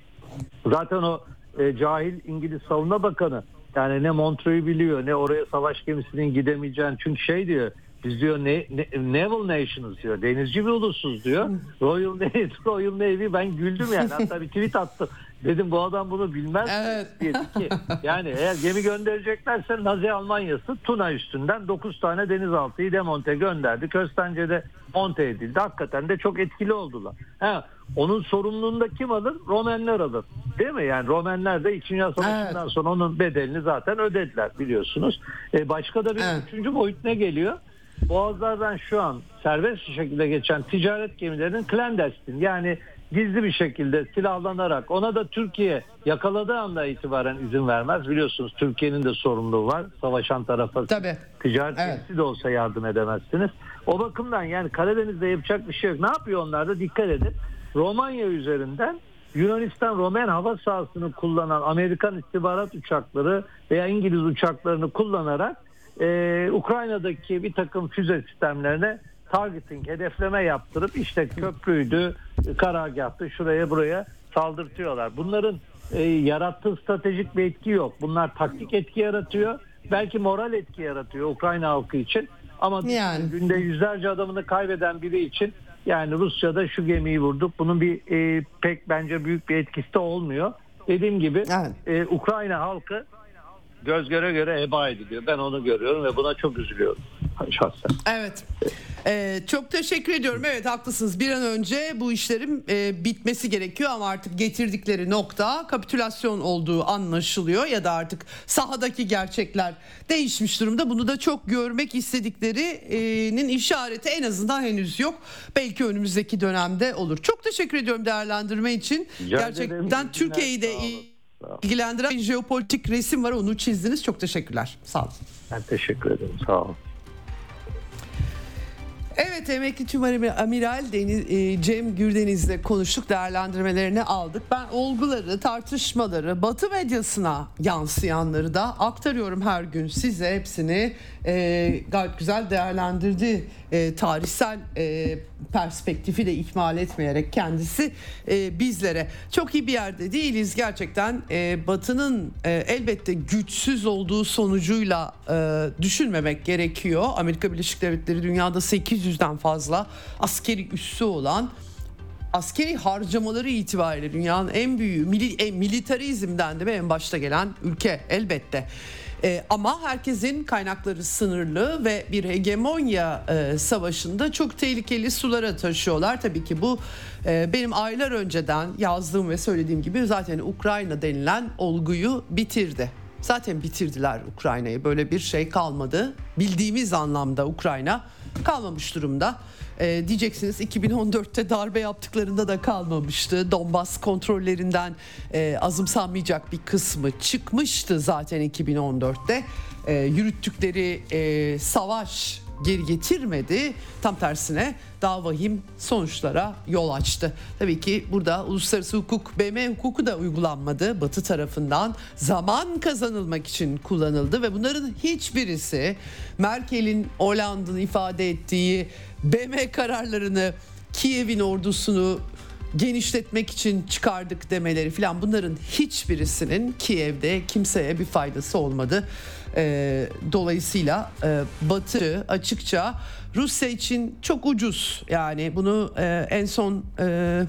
zaten o e, cahil İngiliz savunma bakanı yani ne Montreux'u biliyor ne oraya savaş gemisinin gidemeyeceğini çünkü şey diyor biz diyor ne, ne, naval nations diyor denizci bir ulusuz diyor Royal Navy, Royal Navy ben güldüm yani hatta bir tweet attım dedim bu adam bunu bilmez Evet. diye ki yani eğer gemi göndereceklerse Nazi Almanyası Tuna üstünden 9 tane denizaltıyı demonte gönderdi. Köstence'de monte edildi. Hakikaten de çok etkili oldular. Ha, onun sorumluluğunu da kim alır? Romenler alır. Değil mi? Yani Romenler de 2. Dünya Savaşı'ndan Evet. sonra onun bedelini zaten ödediler biliyorsunuz. E, başka da bir Evet. üçüncü boyut ne geliyor? Boğazlardan şu an serbest bir şekilde geçen ticaret gemilerinin clandestine yani gizli bir şekilde silahlanarak ona da Türkiye yakaladığı anda itibaren izin vermez. Biliyorsunuz Türkiye'nin de sorumluluğu var. Savaşan tarafa Tabii. ticaret Evet. gemisi de olsa yardım edemezsiniz. O bakımdan yani Karadeniz'de yapacak bir şey yok. Ne yapıyor onlar da dikkat edin. Romanya üzerinden Yunanistan Romen hava sahasını kullanan Amerikan istihbarat uçakları veya İngiliz uçaklarını kullanarak e, Ukrayna'daki bir takım füze sistemlerine targeting, hedefleme yaptırıp işte köprüydü, karargahtı, şuraya buraya saldırtıyorlar. Bunların e, yarattığı stratejik bir etki yok. Bunlar taktik etki yaratıyor. Belki moral etki yaratıyor Ukrayna halkı için. Ama Yani. günde yüzlerce adamını kaybeden biri için yani Rusya'da şu gemiyi vurduk. Bunun bir e, pek bence büyük bir etkisi de olmuyor. Dediğim gibi Evet. e, Ukrayna halkı göz göre göre heba ediliyor. Ben onu görüyorum ve buna çok üzülüyorum şahsen. Evet. Ee, çok teşekkür ediyorum. Evet haklısınız. Bir an önce bu işlerin e, bitmesi gerekiyor ama artık getirdikleri nokta kapitülasyon olduğu anlaşılıyor ya da artık sahadaki gerçekler değişmiş durumda. Bunu da çok görmek istediklerinin işareti en azından henüz yok. Belki önümüzdeki dönemde olur. Çok teşekkür ediyorum değerlendirme için. Rica. Gerçekten İyi. Türkiye'yi de olun. İlgilendiren jeopolitik resim var. Onu çizdiniz. Çok teşekkürler. Sağ olun. Ben teşekkür ederim. Sağ olun. Evet emekli tüm amiral Deniz, e, Cem Gürdeniz'le konuştuk değerlendirmelerini aldık. Ben olguları, tartışmaları, Batı medyasına yansıyanları da aktarıyorum her gün size hepsini e, gayet güzel değerlendirdi. E, tarihsel e, perspektifi de ihmal etmeyerek kendisi e, bizlere. Çok iyi bir yerde değiliz gerçekten. E, Batı'nın e, elbette güçsüz olduğu sonucuyla e, düşünmemek gerekiyor. Amerika Birleşik Devletleri dünyada 800'den fazla askeri üssü olan askeri harcamaları itibariyle dünyanın en büyüğü mili, e, militarizmden de en başta gelen ülke elbette. E, ama herkesin kaynakları sınırlı ve bir hegemonya e, savaşında çok tehlikeli sulara taşıyorlar. Tabii ki bu e, benim aylar önceden yazdığım ve söylediğim gibi zaten Ukrayna denilen olguyu bitirdi. Zaten bitirdiler Ukrayna'yı. Böyle bir şey kalmadı. Bildiğimiz anlamda Ukrayna kalmamış durumda. Ee, diyeceksiniz 2014'te darbe yaptıklarında da kalmamıştı. Donbas kontrollerinden e, azımsanmayacak bir kısmı çıkmıştı zaten 2014'te. E, yürüttükleri e, savaş geri getirmedi. Tam tersine daha vahim sonuçlara yol açtı. Tabii ki burada uluslararası hukuk, BM hukuku da uygulanmadı. Batı tarafından zaman kazanılmak için kullanıldı ve bunların hiçbirisi Merkel'in Hollanda'nın ifade ettiği BM kararlarını Kiev'in ordusunu genişletmek için çıkardık demeleri filan bunların hiçbirisinin Kiev'de kimseye bir faydası olmadı. E, dolayısıyla e, Batı açıkça Rusya için çok ucuz yani bunu e, en son e,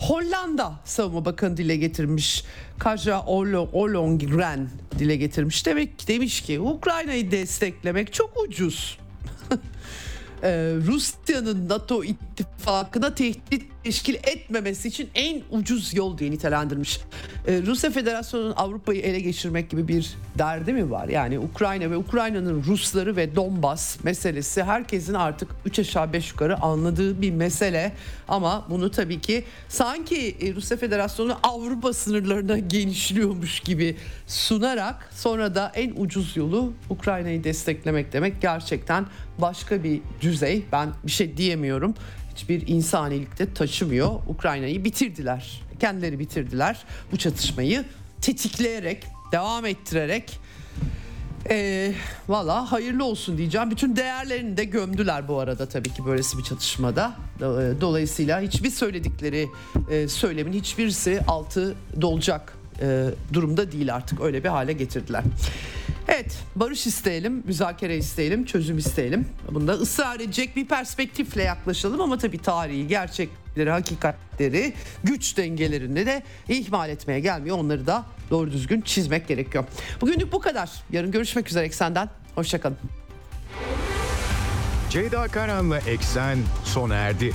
Hollanda Savunma Bakanı dile getirmiş. Kaja Ollongren dile getirmiş. Demek demiş ki Ukrayna'yı desteklemek çok ucuz. e, Rusya'nın NATO ittifakına tehdit teşkil etmemesi için en ucuz yol diye nitelendirmiş. E, Rusya Federasyonu'nun Avrupa'yı ele geçirmek gibi bir derdi mi var? Yani Ukrayna ve Ukrayna'nın Rusları ve Donbas meselesi herkesin artık 3 aşağı 5 yukarı anladığı bir mesele. Ama bunu tabii ki sanki e, Rusya Federasyonu Avrupa sınırlarına genişliyormuş gibi sunarak sonra da en ucuz yolu Ukrayna'yı desteklemek demek gerçekten başka bir düzey. Ben bir şey diyemiyorum hiçbir insanilikte taşımıyor. Ukrayna'yı bitirdiler. Kendileri bitirdiler bu çatışmayı tetikleyerek, devam ettirerek e, valla hayırlı olsun diyeceğim. Bütün değerlerini de gömdüler bu arada tabii ki böylesi bir çatışmada. Dolayısıyla hiçbir söyledikleri söylemin hiçbirisi altı dolacak e, durumda değil artık. Öyle bir hale getirdiler. Evet barış isteyelim, müzakere isteyelim, çözüm isteyelim. Bunda ısrar edecek bir perspektifle yaklaşalım ama tabii tarihi, gerçekleri, hakikatleri, güç dengelerini de ihmal etmeye gelmiyor. Onları da doğru düzgün çizmek gerekiyor. Bugünlük bu kadar. Yarın görüşmek üzere Eksen'den. Hoşçakalın. Ceyda Karan'la Eksen sona erdi.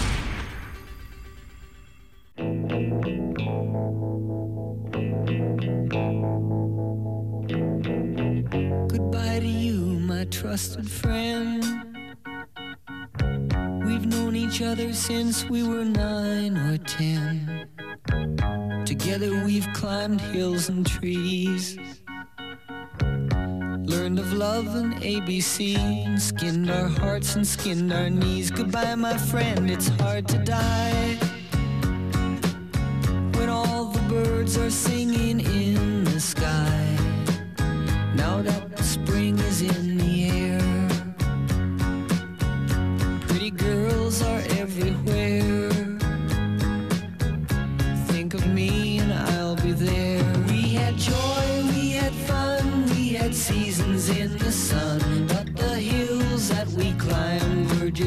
Trusted friend. We've known each other since we were nine or ten. Together we've climbed hills and trees. Learned of love and ABC, skinned our hearts and skinned our knees. Goodbye, my friend, it's hard to die. When all the birds are singing in the sky. Now that the spring is in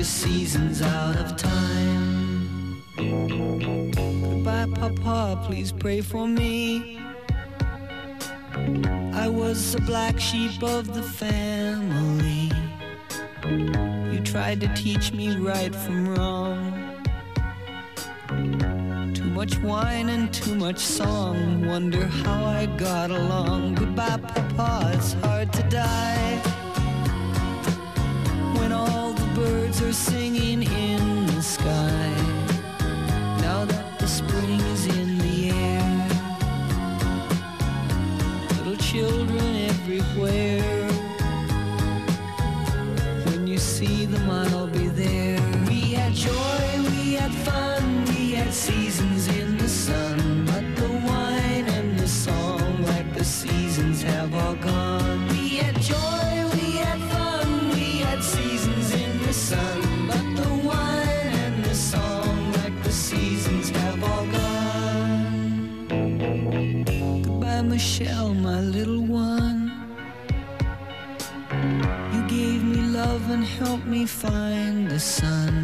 the seasons out of time. Goodbye, Papa, please pray for me. I was the black sheep of the family. You tried to teach me right from wrong. Too much wine and too much song. Wonder how I got along. Goodbye, Papa, it's hard to die. When all birds are singing in the sky. Now that the spring is in the air, little children everywhere. help me find the sun.